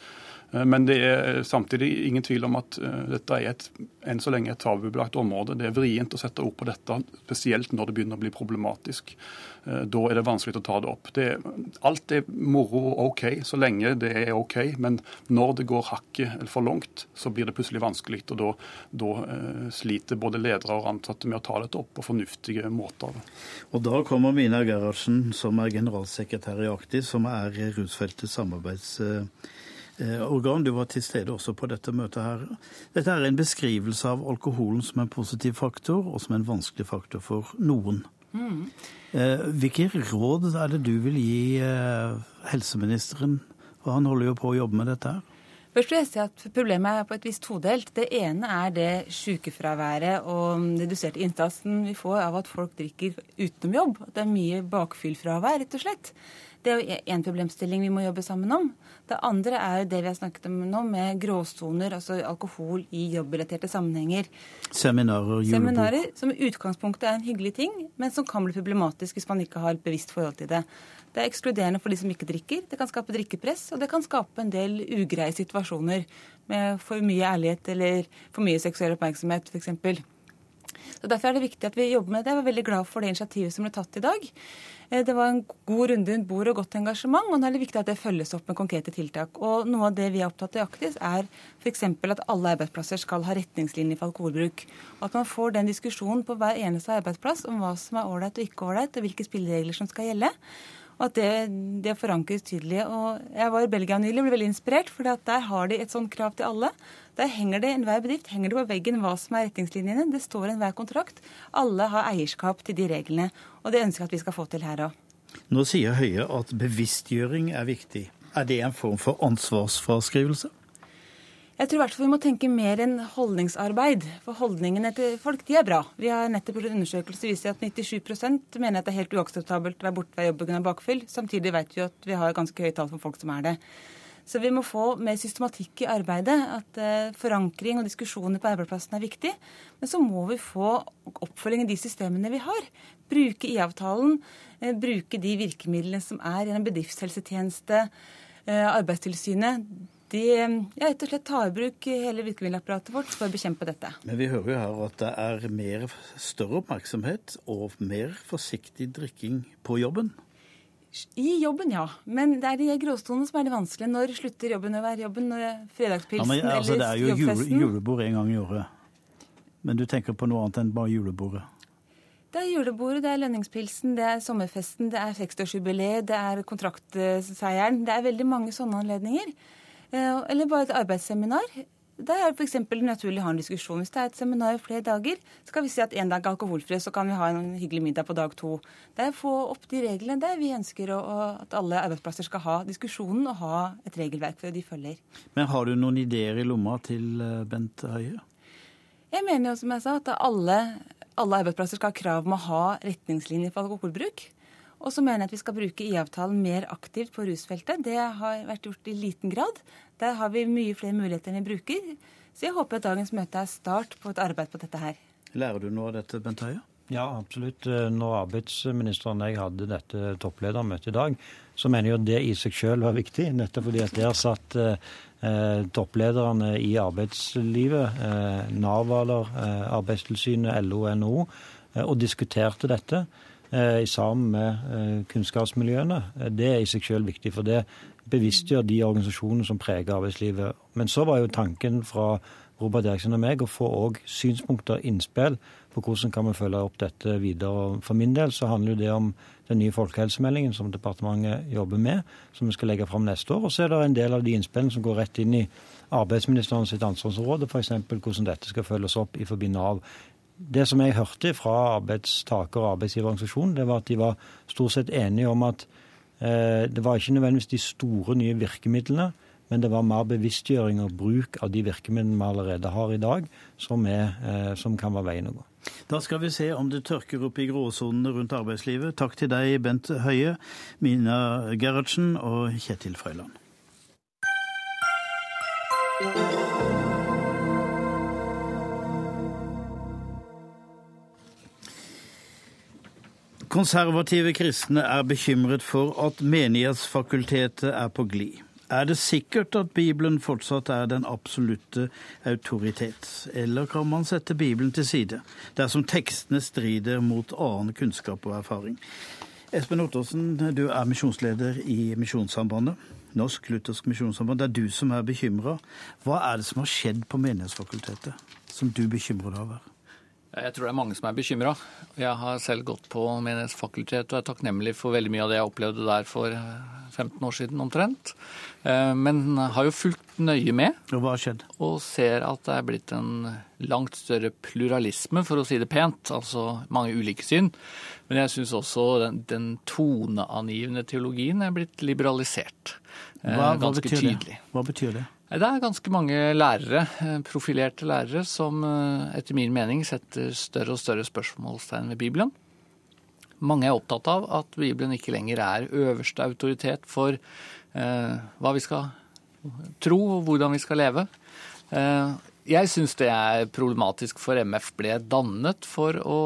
Eh, men det er samtidig ingen tvil om at eh, dette er et, enn så lenge et tabubelagt område. Det er vrient å sette ord på dette, spesielt når det begynner å bli problematisk. Eh, da er det vanskelig å ta det opp. Det, alt er moro og OK så lenge det er OK, men når det går hakket for langt, så blir det plutselig vanskelig. og Da, da sliter både ledere og ansatte med å ta dette opp på fornuftige måter. Og Da kommer Mina Gerhardsen, som er generalsekretær i Aktiv, som er rusfeltets samarbeids Eh, organ. Du var til stede også på dette møtet her. Dette er en beskrivelse av alkoholen som en positiv faktor, og som en vanskelig faktor for noen. Mm. Eh, hvilke råd er det du vil gi eh, helseministeren? For han holder jo på å jobbe med dette her. Først vil jeg si at Problemet er på et vis todelt. Det ene er det sykefraværet og reduserte innsatsen vi får av at folk drikker utenom jobb. Det er mye bakfyllfravær, rett og slett. Det er jo én problemstilling vi må jobbe sammen om. Det andre er jo det vi har snakket om nå, med gråsoner, altså alkohol i jobbrelaterte sammenhenger. Seminarer, julebord. Seminarer som i utgangspunktet er en hyggelig ting, men som kan bli problematisk hvis man ikke har et bevisst forhold til det. Det er ekskluderende for de som ikke drikker. Det kan skape drikkepress, og det kan skape en del ugreie situasjoner med for mye ærlighet eller for mye seksuell oppmerksomhet, f.eks. Så Derfor er det viktig at vi jobber med det. Jeg var veldig glad for det initiativet som ble tatt i dag. Eh, det var en god runde rundt bordet og godt engasjement, og nå er det viktig at det følges opp med konkrete tiltak. Og Noe av det vi er opptatt av i Aktis, er f.eks. at alle arbeidsplasser skal ha retningslinjer for alkoholbruk. Og at man får den diskusjonen på hver eneste arbeidsplass om hva som er ålreit og ikke ålreit, og hvilke spilleregler som skal gjelde. Og at det, det forankres tydelig. Og jeg var i Belgia nylig og ble veldig inspirert, for der har de et sånt krav til alle. Der henger det enhver bedrift henger det på veggen hva som er retningslinjene. Det står i enhver kontrakt. Alle har eierskap til de reglene. Og det ønsker jeg at vi skal få til her òg. Nå sier Høie at bevisstgjøring er viktig. Er det en form for ansvarsfraskrivelse? Jeg tror i hvert fall vi må tenke mer enn holdningsarbeid. For holdningene til folk de er bra. Vi har nettopp gjort en undersøkelse som viser at 97% mener at det er helt uakseptabelt å være borte fra jobb pga. bakfyll. Samtidig vet vi at vi har ganske høye tall for folk som er det. Så vi må få mer systematikk i arbeidet. At eh, forankring og diskusjoner på arbeidsplassen er viktig. Men så må vi få oppfølging i de systemene vi har. Bruke IA-avtalen, eh, bruke de virkemidlene som er gjennom bedriftshelsetjeneste, eh, Arbeidstilsynet. De ja, rett og slett ta i bruk hele virkemiddelapparatet vårt for å bekjempe dette. Men vi hører jo her at det er mer, større oppmerksomhet og mer forsiktig drikking på jobben. I jobben, ja. Men det er de gråstonene som er det vanskelige. Når slutter jobben å være jobben? Når fredagspilsen ja, men, altså, eller jobbfesten? Det er jo jule, julebord en gang i året. Men du tenker på noe annet enn bare julebordet? Det er julebordet, det er lønningspilsen, det er sommerfesten, det er 60-årsjubileet, det er kontraktseieren. Det er veldig mange sånne anledninger. Eh, eller bare et arbeidsseminar. Det er f.eks. naturlig å ha en diskusjon. Hvis det er et seminar i flere dager, så kan vi si at en dag er alkoholfri, så kan vi ha en hyggelig middag på dag to. Det er å få opp de reglene der vi ønsker å, at alle arbeidsplasser skal ha diskusjonen og ha et regelverk for de følger. Men har du noen ideer i lomma til eh, Bent Høie? Jeg mener jo, som jeg sa, at alle, alle arbeidsplasser skal ha krav om å ha retningslinjer for alkoholbruk. Og så mener jeg at vi skal bruke IA-avtalen mer aktivt på rusfeltet. Det har vært gjort i liten grad. Der har vi mye flere muligheter enn vi bruker. Så jeg håper at dagens møte er start på et arbeid på dette her. Lærer du noe av dette, Bent Høie? Ja, absolutt. Når arbeidsministeren og jeg hadde dette toppledermøtet i dag, så mener jeg at det i seg selv var viktig. Nettopp fordi at der satt eh, topplederne i arbeidslivet, eh, Nav-Hvaler, eh, Arbeidstilsynet, LO og NHO, eh, og diskuterte dette. Eh, sammen med eh, kunnskapsmiljøene. Eh, det er i seg selv viktig, for det bevisstgjør de organisasjonene som preger arbeidslivet. Men så var jo tanken fra Robert Eriksen og meg å få òg synspunkter, innspill på hvordan kan vi følge opp dette videre. For min del så handler det om den nye folkehelsemeldingen som departementet jobber med, som vi skal legge fram neste år. Og så er det en del av de innspillene som går rett inn i arbeidsministeren sitt ansvarsområde, f.eks. hvordan dette skal følges opp i forbi Nav. Det som jeg hørte fra arbeidstaker- og arbeidsgiverorganisasjonen, det var at de var stort sett enige om at eh, det var ikke nødvendigvis de store nye virkemidlene, men det var mer bevisstgjøring og bruk av de virkemidlene vi allerede har i dag, som, er, eh, som kan være veien å gå. Da skal vi se om det tørker opp i gråsonene rundt arbeidslivet. Takk til deg, Bent Høie, Mina Gerhardsen og Kjetil Frøyland. Konservative kristne er bekymret for at Menighetsfakultetet er på glid. Er det sikkert at Bibelen fortsatt er den absolutte autoritet, eller kan man sette Bibelen til side dersom tekstene strider mot annen kunnskap og erfaring? Espen Ottersen, du er misjonsleder i Misjonssambandet. Norsk Luthersk Misjonssamband. Det er du som er bekymra. Hva er det som har skjedd på Menighetsfakultetet som du bekymrer deg over? Jeg tror det er mange som er bekymra. Jeg har selv gått på Menighetsfakultetet og er takknemlig for veldig mye av det jeg opplevde der for 15 eh, år siden omtrent. Eh, men har jo fulgt nøye med. Og hva har skjedd? Og ser at det er blitt en langt større pluralisme, for å si det pent. Altså mange ulike syn. Men jeg syns også den, den, toneangivende teologien er blitt liberalisert. Eh, hva, hva betyr tydelig. Det? Hva betyr det? Det er ganske mange lærere, eh, profilerte lærere, som eh, etter min mening setter større og større spørsmålstegn ved Bibelen. Mange er opptatt av at Bibelen ikke lenger er øverste autoritet for eh, hva vi skal tro og hvordan vi skal leve. Eh, jeg syns det er problematisk, for MF ble dannet for å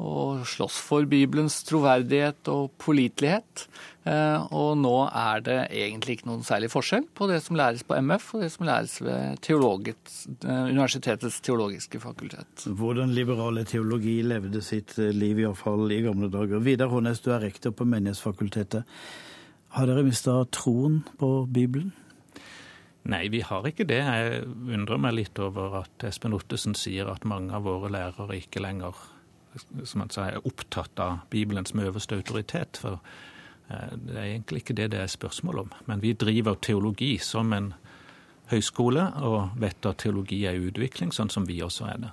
og slåss for Bibelens troverdighet og pålitelighet. Eh, og nå er det egentlig ikke noen særlig forskjell på det som læres på MF og det som læres ved eh, universitetets teologiske fakultet. Hvordan liberale teologi levde sitt eh, liv, iallfall i gamle dager. Vidar Hånes, du er rektor på Menighetsfakultetet. Har dere mista troen på Bibelen? Nei, vi har ikke det. Jeg undrer meg litt over at Espen Ottesen sier at mange av våre lærere ikke lenger som man sier, er opptatt av Bibelen som øverste autoritet. For eh, det er egentlig ikke det det er spørsmål om. Men vi driver teologi som en høyskole, og vet at teologi er utvikling, sånn som vi også er det.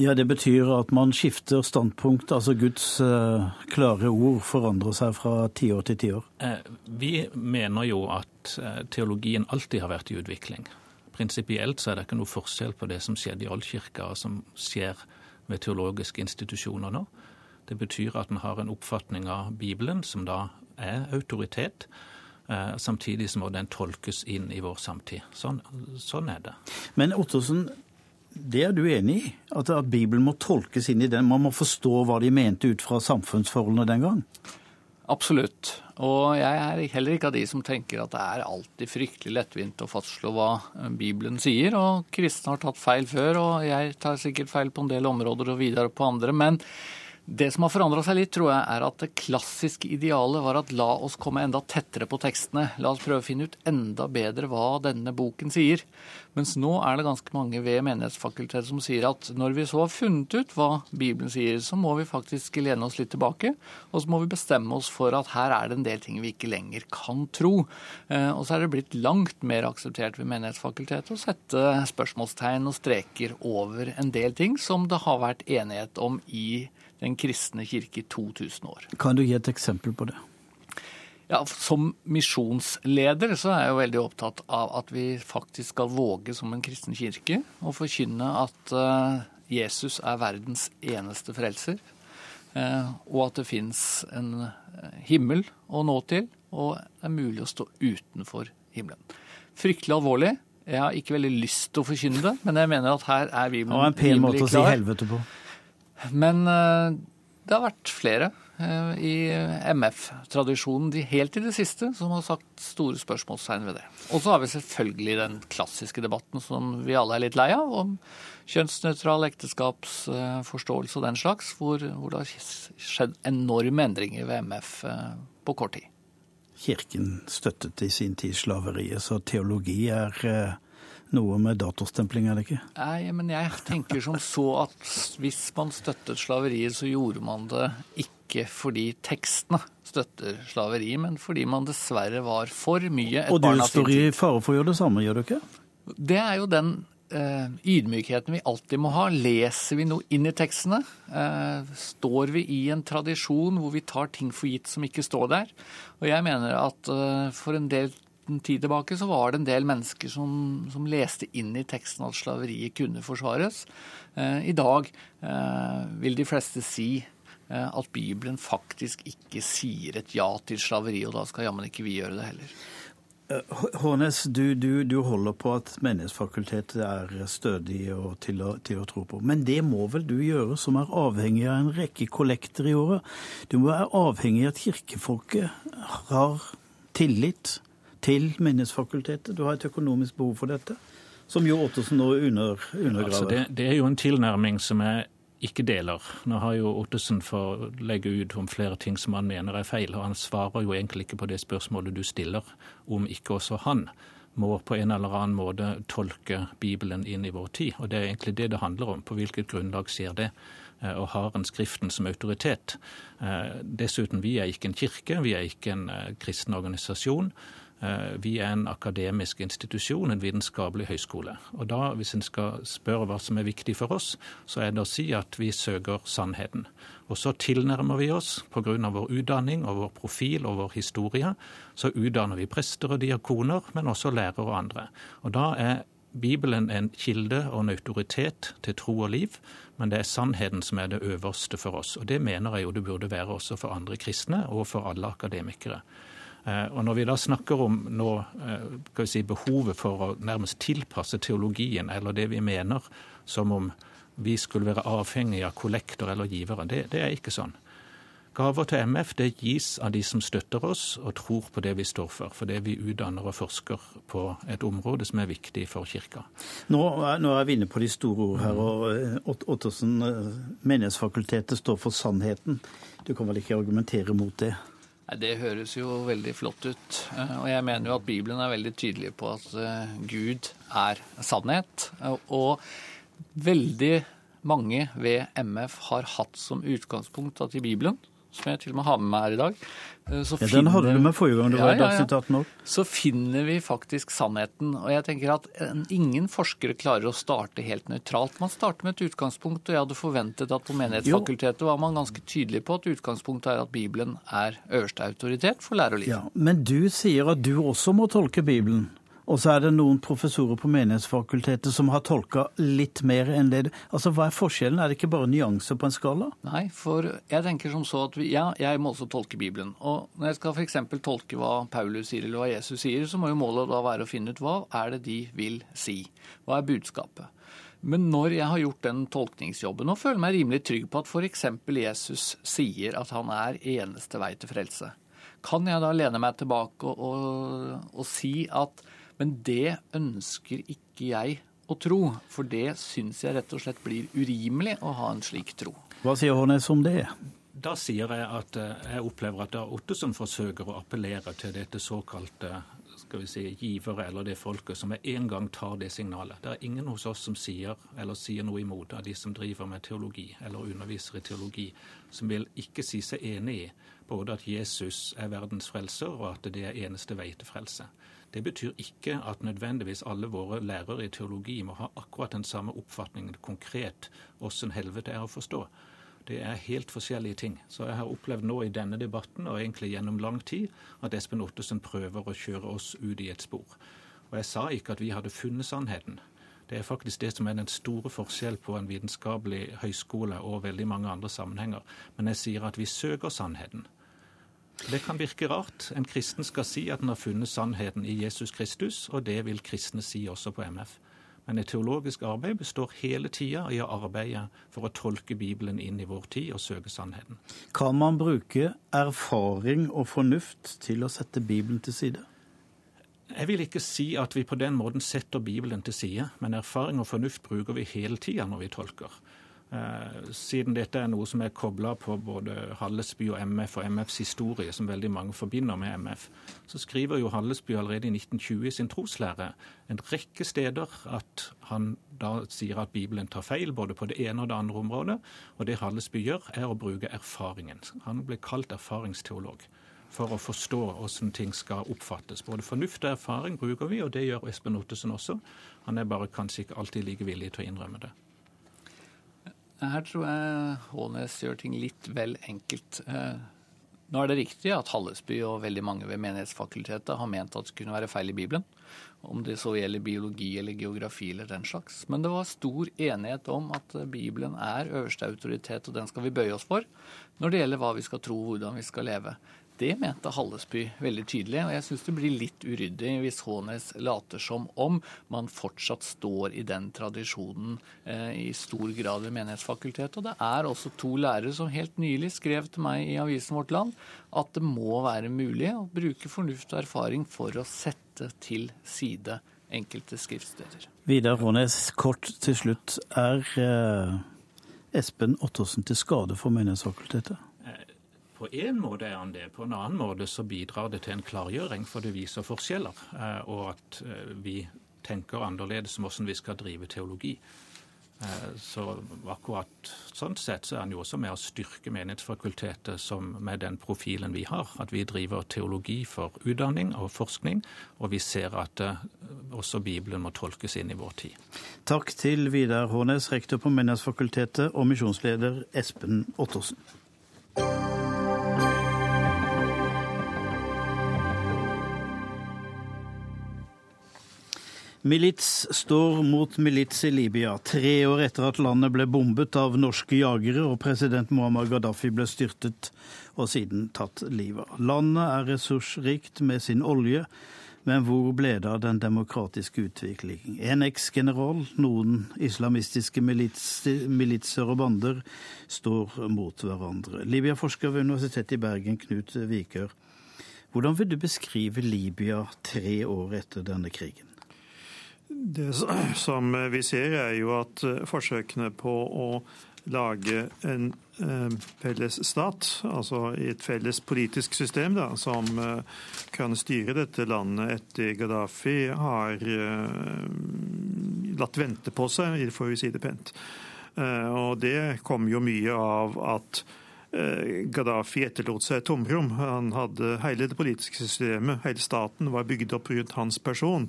Ja, Det betyr at man skifter standpunkt, altså Guds eh, klare ord forandrer seg fra tiår til tiår? Eh, vi mener jo at eh, teologien alltid har vært i utvikling. Prinsipielt så er det ikke noe forskjell på det som skjedde i oldkirka, og som skjer ved teologiske institusjoner nå. Det betyr at en har en oppfatning av Bibelen som da er autoritet. Eh, samtidig som den tolkes inn i vår samtid. Sånn, sånn er det. Men Ottosen, det er du enig i? At, at Bibelen må tolkes inn i den? Man må forstå hva de mente ut fra samfunnsforholdene den gang? Absolutt. Og jeg er heller ikke av de som tenker at det er alltid fryktelig lettvint å fastslå hva Bibelen sier. Og kristne har tatt feil før, og jeg tar sikkert feil på en del områder og videre på andre. Men det som har forandra seg litt, tror jeg, er at det klassiske idealet var at la oss komme enda tettere på tekstene. La oss prøve å finne ut enda bedre hva denne boken sier. Mens nå er det ganske mange ved Menighetsfakultetet som sier at når vi så har funnet ut hva Bibelen sier, så må vi faktisk lene oss litt tilbake. Og så må vi bestemme oss for at her er det en del ting vi ikke lenger kan tro. Eh, og så er det blitt langt mer akseptert ved Menighetsfakultetet å sette spørsmålstegn og streker over en del ting som det har vært enighet om i den kristne kirke i 2000 år. Kan du gi et eksempel på det? Ja, Som misjonsleder så er jeg jo veldig opptatt av at vi faktisk skal våge som en kristen kirke å forkynne at uh, Jesus er verdens eneste frelser, uh, og at det fins en uh, himmel å nå til, og det er mulig å stå utenfor himmelen. Fryktelig alvorlig. Jeg har ikke veldig lyst til å forkynne det, men jeg mener at her er Bibelen rimelig klar. Det var en pen måte å si helvete på. Men eh, det har vært flere eh, i MF-tradisjonen helt i det siste som har sagt store spørsmålstegn ved det. Og så har vi selvfølgelig den klassiske debatten som vi alle er litt lei av, om kjønnsnøytral ekteskapsforståelse og den slags, hvor, hvor det har skjedd enorme endringer ved MF eh, på kort tid. Kirken støttet i sin tid slaveriet, så teologi er noe med datorstempling, er det ikke? Nei, men jeg tenker som så at hvis man støttet slaveriet, så gjorde man det ikke fordi tekstene støtter slaveriet, men fordi man dessverre var for mye et. Og du står i fare for å gjøre det samme, gjør du ikke? Det er jo den eh, ydmykheten vi alltid må ha. Leser vi noe inn i tekstene? Eh, står vi i en tradisjon hvor vi tar ting for gitt som ikke står der? Og jeg mener at eh, for en del liten tid tilbake så var det en del mennesker som, som leste inn i teksten at slaveriet kunne forsvares. Eh, I dag eh, vil de fleste si eh, at Bibelen faktisk ikke sier et ja til slaveri, og da skal jammen ikke vi gjøre det heller. Hånes, du, du, du, holder på at Menighetsfakultetet er stødig og til å, til å, tro på. Men det må vel du gjøre, som er avhengig av en rekke kollekter i året? Du må være avhengig av at kirkefolket har tillit til Menneskefakultetet. Du har et økonomisk behov for dette, som jo Ottosen nå under, undergraver. Altså det, det, er jo en tilnærming som jeg ikke deler. Nå har jo Ottesen fått legge ut om flere ting som han mener er feil, og han svarer jo egentlig ikke på det spørsmålet du stiller, om ikke også han må på en eller annen måte tolke Bibelen inn i vår tid. Og det er egentlig det det handler om. På hvilket grunnlag skjer det? Eh, og har en Skriften som autoritet. Eh, dessuten, vi er ikke en kirke, vi er ikke en eh, kristen organisasjon. Eh, vi er en akademisk institusjon, en vitenskapelig høyskole. Og da, Hvis en skal spørre hva som er viktig for oss, så er det å si at vi søker sannheten. Og så tilnærmer vi oss, pga. vår utdanning og vår profil og vår historie, så utdanner vi prester og diakoner, men også lærere og andre. Og da er Bibelen en kilde og en autoritet til tro og liv, men det er sannheten som er det øverste for oss. Og det mener jeg jo det burde være også for andre kristne og for alle akademikere. Eh, og Når vi da snakker om nå, eh, si, behovet for å nærmest tilpasse teologien, eller det vi mener, som om vi skulle være avhengig av kollektor eller givere, det, det er ikke sånn. Gaver til MF det gis av de som støtter oss og tror på det vi står for. Fordi vi utdanner og forsker på et område som er viktig for kirka. Nå, nå er vi inne på de store ord her. og eh, Ottersen, Menighetsfakultetet står for sannheten. Du kan vel ikke argumentere mot det? Det høres jo veldig flott ut. Eh, og jeg mener jo at Bibelen er veldig tydelig på at eh, Gud er sannhet. Og veldig mange ved MF har hatt som utgangspunkt at i Bibelen som jeg til og med har med meg her i dag. Eh, så ja, den hadde du med forrige gang du var i Dagsnytt 18 òg. Så finner vi faktisk sannheten. Og jeg tenker at ingen forskere klarer å starte helt nøytralt. Man starter med et utgangspunkt, og jeg hadde forventet at på Menighetsfakultetet var man ganske tydelig på at utgangspunktet er at Bibelen er øverste autoritet for lære og liv. Ja, men du sier at du også må tolke Bibelen. Og så er det noen professorer på Menighetsfakultetet som har tolka litt mer enn det. Altså, Hva er forskjellen? Er det ikke bare nyanser på en skala? Nei, for jeg tenker som så at vi, ja, jeg må også tolke Bibelen. Og når jeg skal f.eks. tolke hva Paulus sier eller hva Jesus sier, så må jo målet da være å finne ut hva er det de vil si. Hva er budskapet? Men når jeg har gjort den tolkningsjobben og føler meg rimelig trygg på at f.eks. Jesus sier at han er eneste vei til frelse, kan jeg da lene meg tilbake og, og, og si at men det ønsker ikke jeg å tro, for det syns jeg rett og slett blir urimelig å ha en slik tro. Hva sier Hånes om det? Da sier jeg at eh, jeg opplever at Ottesen forsøker å appellere til dette såkalte skal vi si, givere eller det folket som med en gang tar det signalet. Det er ingen hos oss som sier eller sier noe imot av de som driver med teologi eller underviser i teologi, som vil ikke si seg enig i både at Jesus er verdens frelser og at det er eneste vei til frelse. Det betyr ikke at nødvendigvis alle våre lærere i teologi må ha akkurat den samme oppfatningen konkret åssen helvete er å forstå. Det er helt forskjellige ting. Så jeg har opplevd nå i denne debatten, og egentlig gjennom lang tid, at Espen Ottesen prøver å kjøre oss ut i et spor. Og jeg sa ikke at vi hadde funnet sannheten. Det er faktisk det som er den store forskjell på en vitenskapelig høyskole og veldig mange andre sammenhenger. Men jeg sier at vi søker sannheten. Det kan virke rart. En kristen skal si at den har funnet sannheten i Jesus Kristus, og det vil kristne si også på MF. Men et teologisk arbeid består hele tida i å arbeide for å tolke Bibelen inn i vår tid og søke sannheten. Kan man bruke erfaring og fornuft til å sette Bibelen til side? Jeg vil ikke si at vi på den måten setter Bibelen til side, men erfaring og fornuft bruker vi hele tida når vi tolker. Eh, siden dette er noe som er kobla på både Hallesby og MF og MFs historie, som veldig mange forbinder med MF, så skriver jo Hallesby allerede i 1920 i sin troslære en rekke steder at han da sier at Bibelen tar feil både på det ene og det andre området. Og det Hallesby gjør, er å bruke erfaringen. Han ble kalt erfaringsteolog for å forstå hvordan ting skal oppfattes. Både fornuft og erfaring bruker vi, og det gjør Espen Ottesen også. Han er bare kanskje ikke alltid like villig til å innrømme det. Her tror jeg Hånes gjør ting litt vel enkelt. Eh, nå er det riktig at Hallesby og veldig mange ved Menighetsfakultetet har ment at det kunne være feil i Bibelen. Om det så gjelder biologi eller geografi eller den slags. Men det var stor enighet om at Bibelen er øverste autoritet, og den skal vi bøye oss for når det gjelder hva vi skal tro og hvordan vi skal leve. Det mente Hallesby veldig tydelig, og jeg syns det blir litt uryddig hvis Hånes later som om man fortsatt står i den tradisjonen eh, i stor grad ved Menighetsfakultetet. Og det er også to lærere som helt nylig skrev til meg i avisen Vårt Land at det må være mulig å bruke fornuft og erfaring for å sette til side enkelte skriftsteder. Vidar Hånes, kort til slutt. Er eh, Espen Ottersen til skade for Menighetsfakultetet? På én måte er han det. På en annen måte så bidrar det til en klargjøring, for det viser forskjeller. Eh, og at eh, vi tenker annerledes om hvordan vi skal drive teologi. Eh, så akkurat sånn sett så er han jo også med å styrke Menighetsfakultetet som med den profilen vi har. At vi driver teologi for utdanning og forskning, og vi ser at også Bibelen må tolkes inn i vår tid. Takk til Vidar Hånes, rektor på Menighetsfakultetet, og misjonsleder Espen Ottersen. Milits står mot milits i Libya, tre år etter at landet ble bombet av norske jagere og president Muammar Gaddafi ble styrtet og siden tatt livet av. Landet er ressursrikt med sin olje, men hvor ble det av den demokratiske utviklingen? En eksgeneral, noen islamistiske militser og bander står mot hverandre. Libya-forsker ved Universitetet i Bergen, Knut Vikør. Hvordan vil du beskrive Libya tre år etter denne krigen? Det *clears throat* som vi ser, er jo at eh, forsøkene på å lage en eh, felles stat, altså et felles politisk system da, som eh, kan styre dette landet etter Gaddafi, har latt vente på seg, får vi si det pent. Og det kom jo mye av at Gaddafi etterlot seg et tomrom. Han hadde Hele det politiske systemet, hele staten, var bygd opp rundt hans person.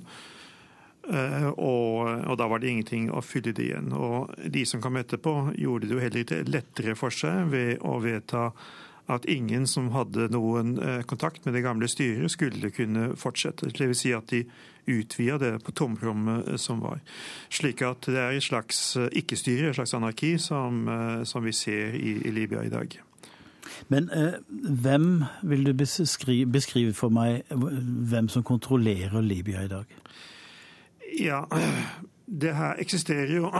Eh, og, og, da var det ingenting å fylle det igjen. Og de som kom etterpå, gjorde det jo heller ikke lettere for seg ved å vedta at ingen som hadde noen kontakt med det gamle styret, skulle kunne fortsette. Det vil si at de utvida det på tomrommet som var. Slik at det er et slags ikke-styre, et slags anarki, som, som vi ser i, i Libya i dag. Men eh, hvem vil du beskrive, beskrive, for meg hvem som kontrollerer Libya i dag? Ja, det her eksisterer jo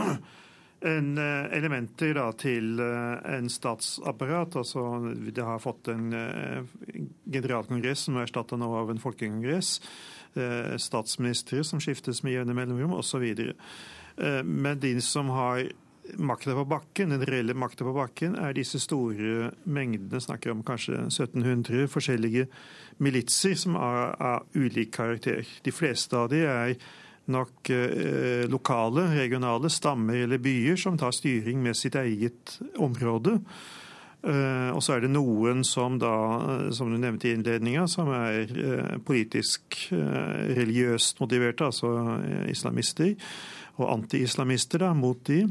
en elementer da, til en statsapparat. altså Det har fått en generalkongress som er erstatta nå av en folkekongress. Statsministre som skiftes med jevne mellomrom, osv. Men de som har makta på bakken, den reelle makta på bakken, er disse store mengdene, snakker om kanskje 1700 forskjellige militser som er av ulik karakter. De fleste av de er nok eh, lokale, regionale stammer eller byer som tar styring med sitt eget område. Uh, og så er det noen som da, som du nevnte i innledninga, som er politisk religiøst motiverte, altså islamister, og anti-islamister mot de.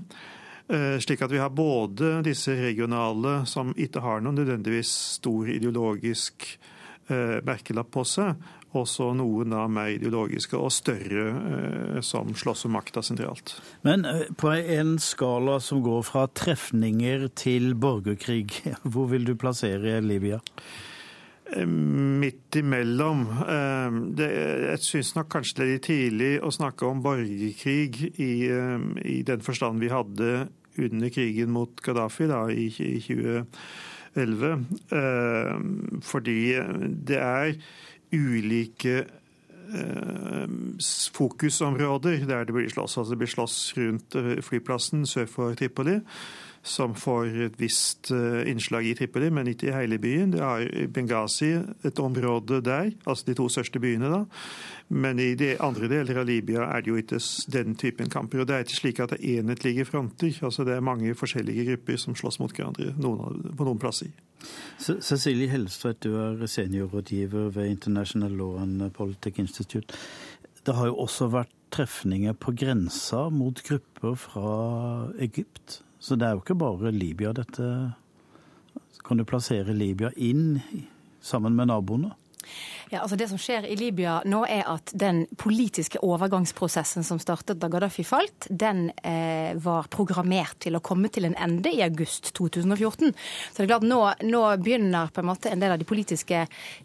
Eh, slik at vi har både disse regionale, som ikke har noen nødvendigvis stor ideologisk eh, merkelapp på seg, og så noen da mer ideologiske og større eh, som slåss om makta sentralt. Men på en skala som går fra trefninger til borgerkrig, *laughs* hvor vil du plassere Libya? Midt imellom. Det, jeg syns nok kanskje det er litt tidlig å snakke om borgerkrig i, i den forstand vi hadde under krigen mot Gaddafi da, i, i 2011. Eh, fordi det er ulike eh, fokusområder der det blir slåss. Altså det blir slåss rundt eh, flyplassen sør for Tripoli som får et visst eh, innslag i Tripoli, men ikke i hele byen. Det er Benghazi, et område der, altså de to største byene. da. Men i de andre deler av Libya er det jo ikke den typen kamper. Og det er ikke slik at det er enhetlige fronter. altså Det er mange forskjellige grupper som slåss mot hverandre noen, på noen plasser. Cecilie Helstvedt, du er seniorrådgiver ved International Law and Politics Institute. Det har jo også vært trefninger på grensa mot grupper fra Egypt. Så det er jo ikke bare Libya dette Kan du plassere Libya inn sammen med naboene? Ja, altså Det som skjer i Libya nå, er at den politiske overgangsprosessen som startet da Gaddafi falt, den eh, var programmert til å komme til en ende i august 2014. Så det er klart nå, nå, begynner på en måte en del av de politiske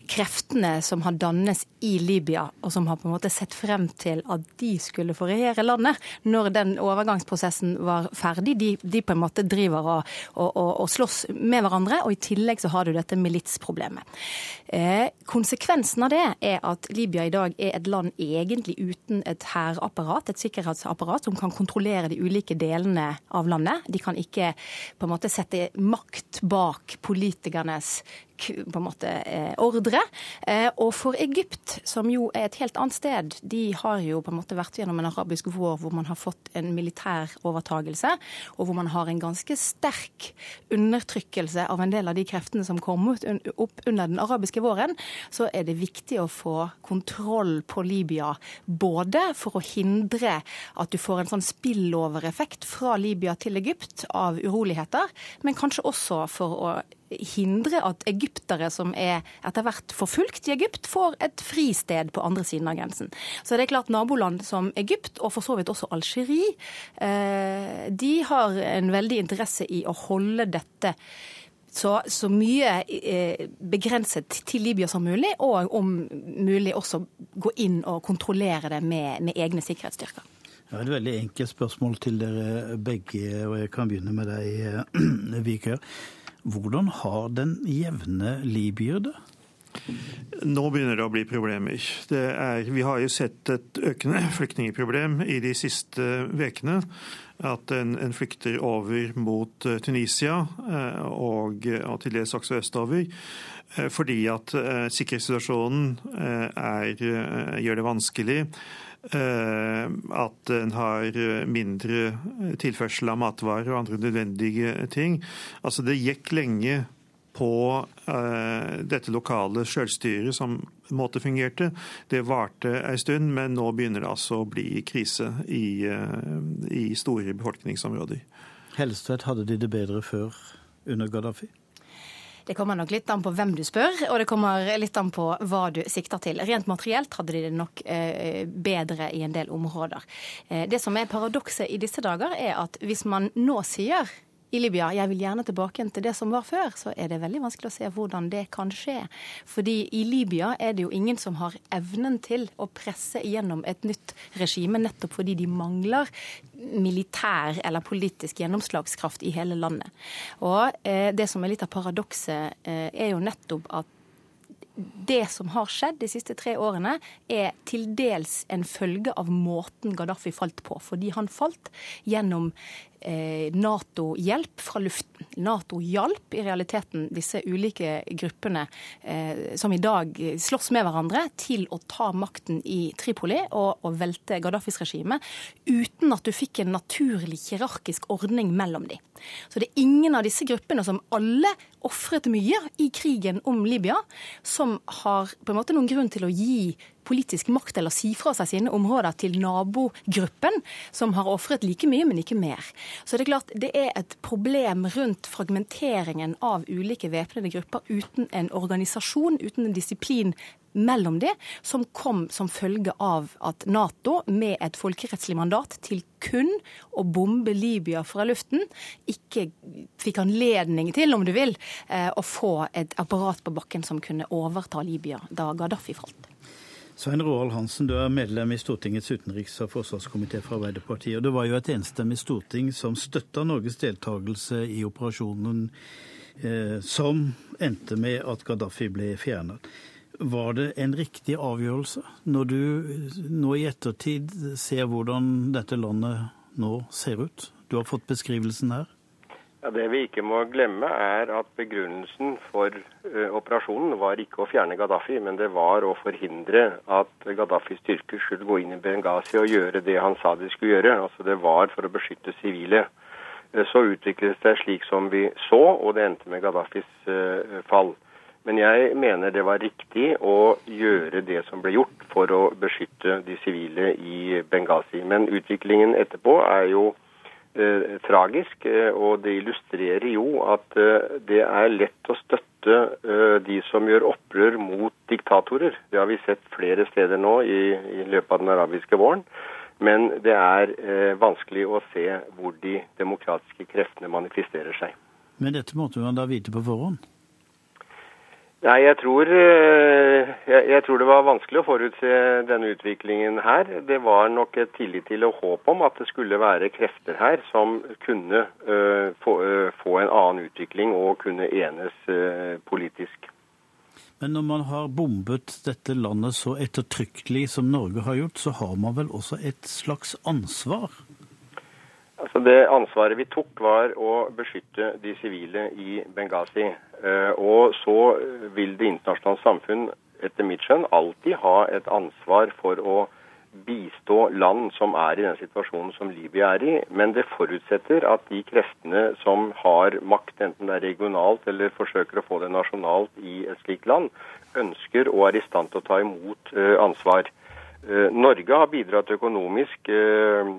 kreftene som har dannes i Libya, og som har på en måte sett frem til at de skulle få regjere landet når den overgangsprosessen var ferdig. De, de på en måte driver og, og, og, og, slåss med hverandre, og i tillegg så har du dette militsproblemet. Eh, konsekvensen Konsekvensen av det er at Libya i dag er et land egentlig uten et hærapparat, et sikkerhetsapparat, som kan kontrollere de ulike delene av landet. De kan ikke på en måte sette makt bak politikernes på en måte eh, ordre. Eh, og for Egypt, som jo er et helt annet sted, de har jo på en måte vært gjennom en arabisk vår hvor man har fått en militær overtagelse, og hvor man har en ganske sterk undertrykkelse av en del av de kreftene som kom opp under den arabiske våren, så er det viktig å få kontroll på Libya. Både for å hindre at du får en sånn spillovereffekt fra Libya til Egypt av uroligheter, men kanskje også for å hindre at egyptere som er etter hvert forfulgt i Egypt, får et fristed på andre siden av grensen. Så det er klart naboland som Egypt, og for så vidt også Algerie, eh, de har en veldig interesse i å holde dette så, så, mye eh, begrenset til Libya som mulig, og om mulig også gå inn og kontrollere det med, med egne sikkerhetsstyrker. Jeg har et veldig enkelt spørsmål til dere begge, og jeg kan begynne med deg, *clears throat* Vikør. Hvordan har den jevne libyer det? Nå begynner det å bli problemer. Er, vi har jo sett et økende flyktningproblem i de siste ukene. At en, en, flykter over mot eh, Tunisia eh, og, og til dels også østover. Eh, fordi at sikkerhetssituasjonen er, gjør det vanskelig. Eh, at en har mindre tilførsel av matvarer og andre nødvendige ting. Altså Det gikk lenge på uh, dette lokale selvstyret som på måte fungerte. Det varte en stund, men nå begynner det altså å bli krise i, uh, i store befolkningsområder. Helstvedt, hadde de det bedre før under Gaddafi? Det kommer nok litt an på hvem du spør, og det kommer litt an på hva du sikter til. Rent materielt hadde de det nok eh, bedre i en del områder. Eh, det som er paradokset i disse dager, er at hvis man nå sier i Libya jeg vil gjerne tilbake til det som var før, så er det veldig vanskelig å se hvordan det kan skje. Fordi i Libya er det jo ingen som har evnen til å presse igjennom et nytt regime, nettopp fordi de mangler militær eller politisk gjennomslagskraft i hele landet. Og eh, det som er litt av paradokset, eh, er jo nettopp at det som har skjedd de siste tre årene, er til dels en følge av måten Gaddafi falt på. Fordi han falt gjennom Nato-hjelp fra luften. Nato hjalp i realiteten disse ulike gruppene eh, som i dag slåss med hverandre, til å ta makten i Tripoli og, og velte Gaddafis regime, uten at du fikk en naturlig hierarkisk ordning mellom dem. Så det er ingen av disse gruppene som alle ofret mye i krigen om Libya, som har på en måte noen grunn til å gi politisk makt eller si fra seg sine områder til nabogruppen, som har ofret like mye, men ikke mer. Så det er klart det er et problem rundt fragmenteringen av ulike væpnede grupper uten en organisasjon, uten en disiplin mellom det, som kom som følge av at Nato, med et folkerettslig mandat til kun å bombe Libya fra luften, ikke fikk anledning til, om du vil, eh, å få et apparat på bakken som kunne overta Libya da Gaddafi falt. Svein Roald Hansen, du er medlem i Stortingets utenriks- og forsvarskomité for Arbeiderpartiet. og Det var jo et enstemmig storting som støtta Norges deltakelse i operasjonen eh, som endte med at Gaddafi ble fjernet. Var det en riktig avgjørelse, når du nå i ettertid ser hvordan dette landet nå ser ut? Du har fått beskrivelsen her. Ja, Det vi ikke må glemme, er at begrunnelsen for uh, operasjonen var ikke å fjerne Gaddafi, men det var å forhindre at Gaddafis styrker skulle gå inn i Benghazi og gjøre det han sa de skulle gjøre. Altså Det var for å beskytte sivile. Uh, så utviklet det seg slik som vi så, og det endte med Gaddafis uh, fall. Men jeg mener det var riktig å gjøre det som ble gjort for å beskytte de sivile i Benghazi. Men utviklingen etterpå er jo eh, tragisk, eh, og det illustrerer jo at eh, det er lett å støtte eh, de som gjør opprør mot diktatorer. Det har vi sett flere steder nå i, i løpet av den arabiske våren. Men det er vanskelig å se hvor de demokratiske kreftene manifesterer seg. Men dette måtte man da vite på forhånd? Nei, jeg tror, eh, jeg, jeg tror, det var vanskelig å forutse denne utviklingen her. Det var nok et tillit til og håp om at det skulle være krefter her som kunne uh, få, uh, få, en annen utvikling og kunne enes uh, politisk. Men når man har bombet dette landet så ettertrykkelig som Norge har gjort, så har man vel også et slags ansvar? Altså Det ansvaret vi tok, var å beskytte de sivile i Benghazi. Eh, og så vil det internasjonale samfunn etter mitt skjønn alltid ha et ansvar for å bistå land som er i den situasjonen som Libya er i. Men det forutsetter at de kreftene som har makt, enten det er regionalt eller forsøker å få det nasjonalt i et slikt land, ønsker og er i stand til å ta imot eh, ansvar. Eh, Norge har bidratt økonomisk eh,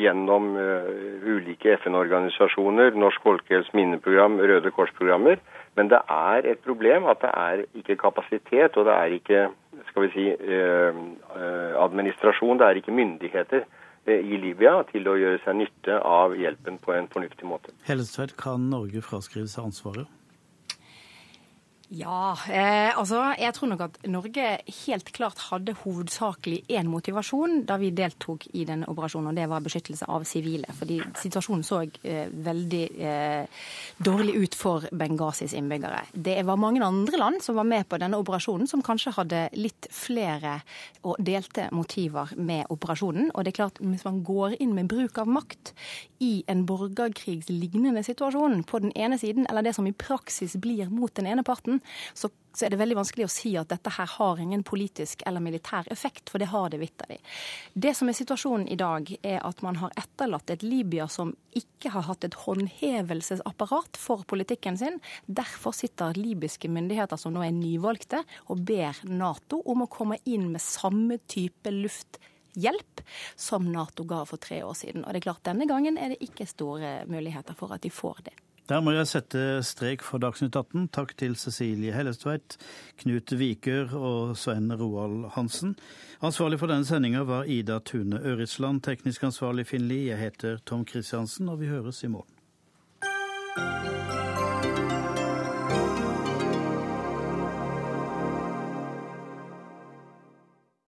gjennom eh, ulike FN-organisasjoner, Norsk folkehels minneprogram, Røde Kors-programmer. Men det er et problem at det er ikke kapasitet, og det er ikke skal vi si, administrasjon, det er ikke myndigheter i Libya til å gjøre seg nytte av hjelpen på en fornuftig måte. Hellestveit, kan Norge fraskrive seg ansvaret? Ja, eh, altså jeg tror nok at Norge helt klart hadde hovedsakelig én motivasjon da vi deltok i denne operasjonen, og det var beskyttelse av sivile. Fordi situasjonen så eh, veldig eh, dårlig ut for Benghazis innbyggere. Det var mange andre land som var med på denne operasjonen, som kanskje hadde litt flere og delte motiver med operasjonen. Og det er klart, hvis man går inn med bruk av makt i en borgerkrigslignende situasjon på den ene siden, eller det som i praksis blir mot den ene parten, så, så, er det veldig vanskelig å si at dette her har ingen politisk eller militær effekt, for det har det vitterlig. Det som er situasjonen i dag, er at man har etterlatt et Libya som ikke har hatt et håndhevelsesapparat for politikken sin. Derfor sitter libyske myndigheter som nå er nyvalgte, og ber Nato om å komme inn med samme type lufthjelp som Nato ga for tre år siden. Og det er klart, Denne gangen er det ikke store muligheter for at de får det. Der må jeg sette strek for Dagsnytt 18. Takk til Cecilie Hellestveit, Knut Vikør og Svein Roald Hansen. Ansvarlig for denne sendinga var Ida Tune Øritsland, teknisk ansvarlig Finn Lie. Jeg heter Tom Kristiansen, og vi høres i morgen.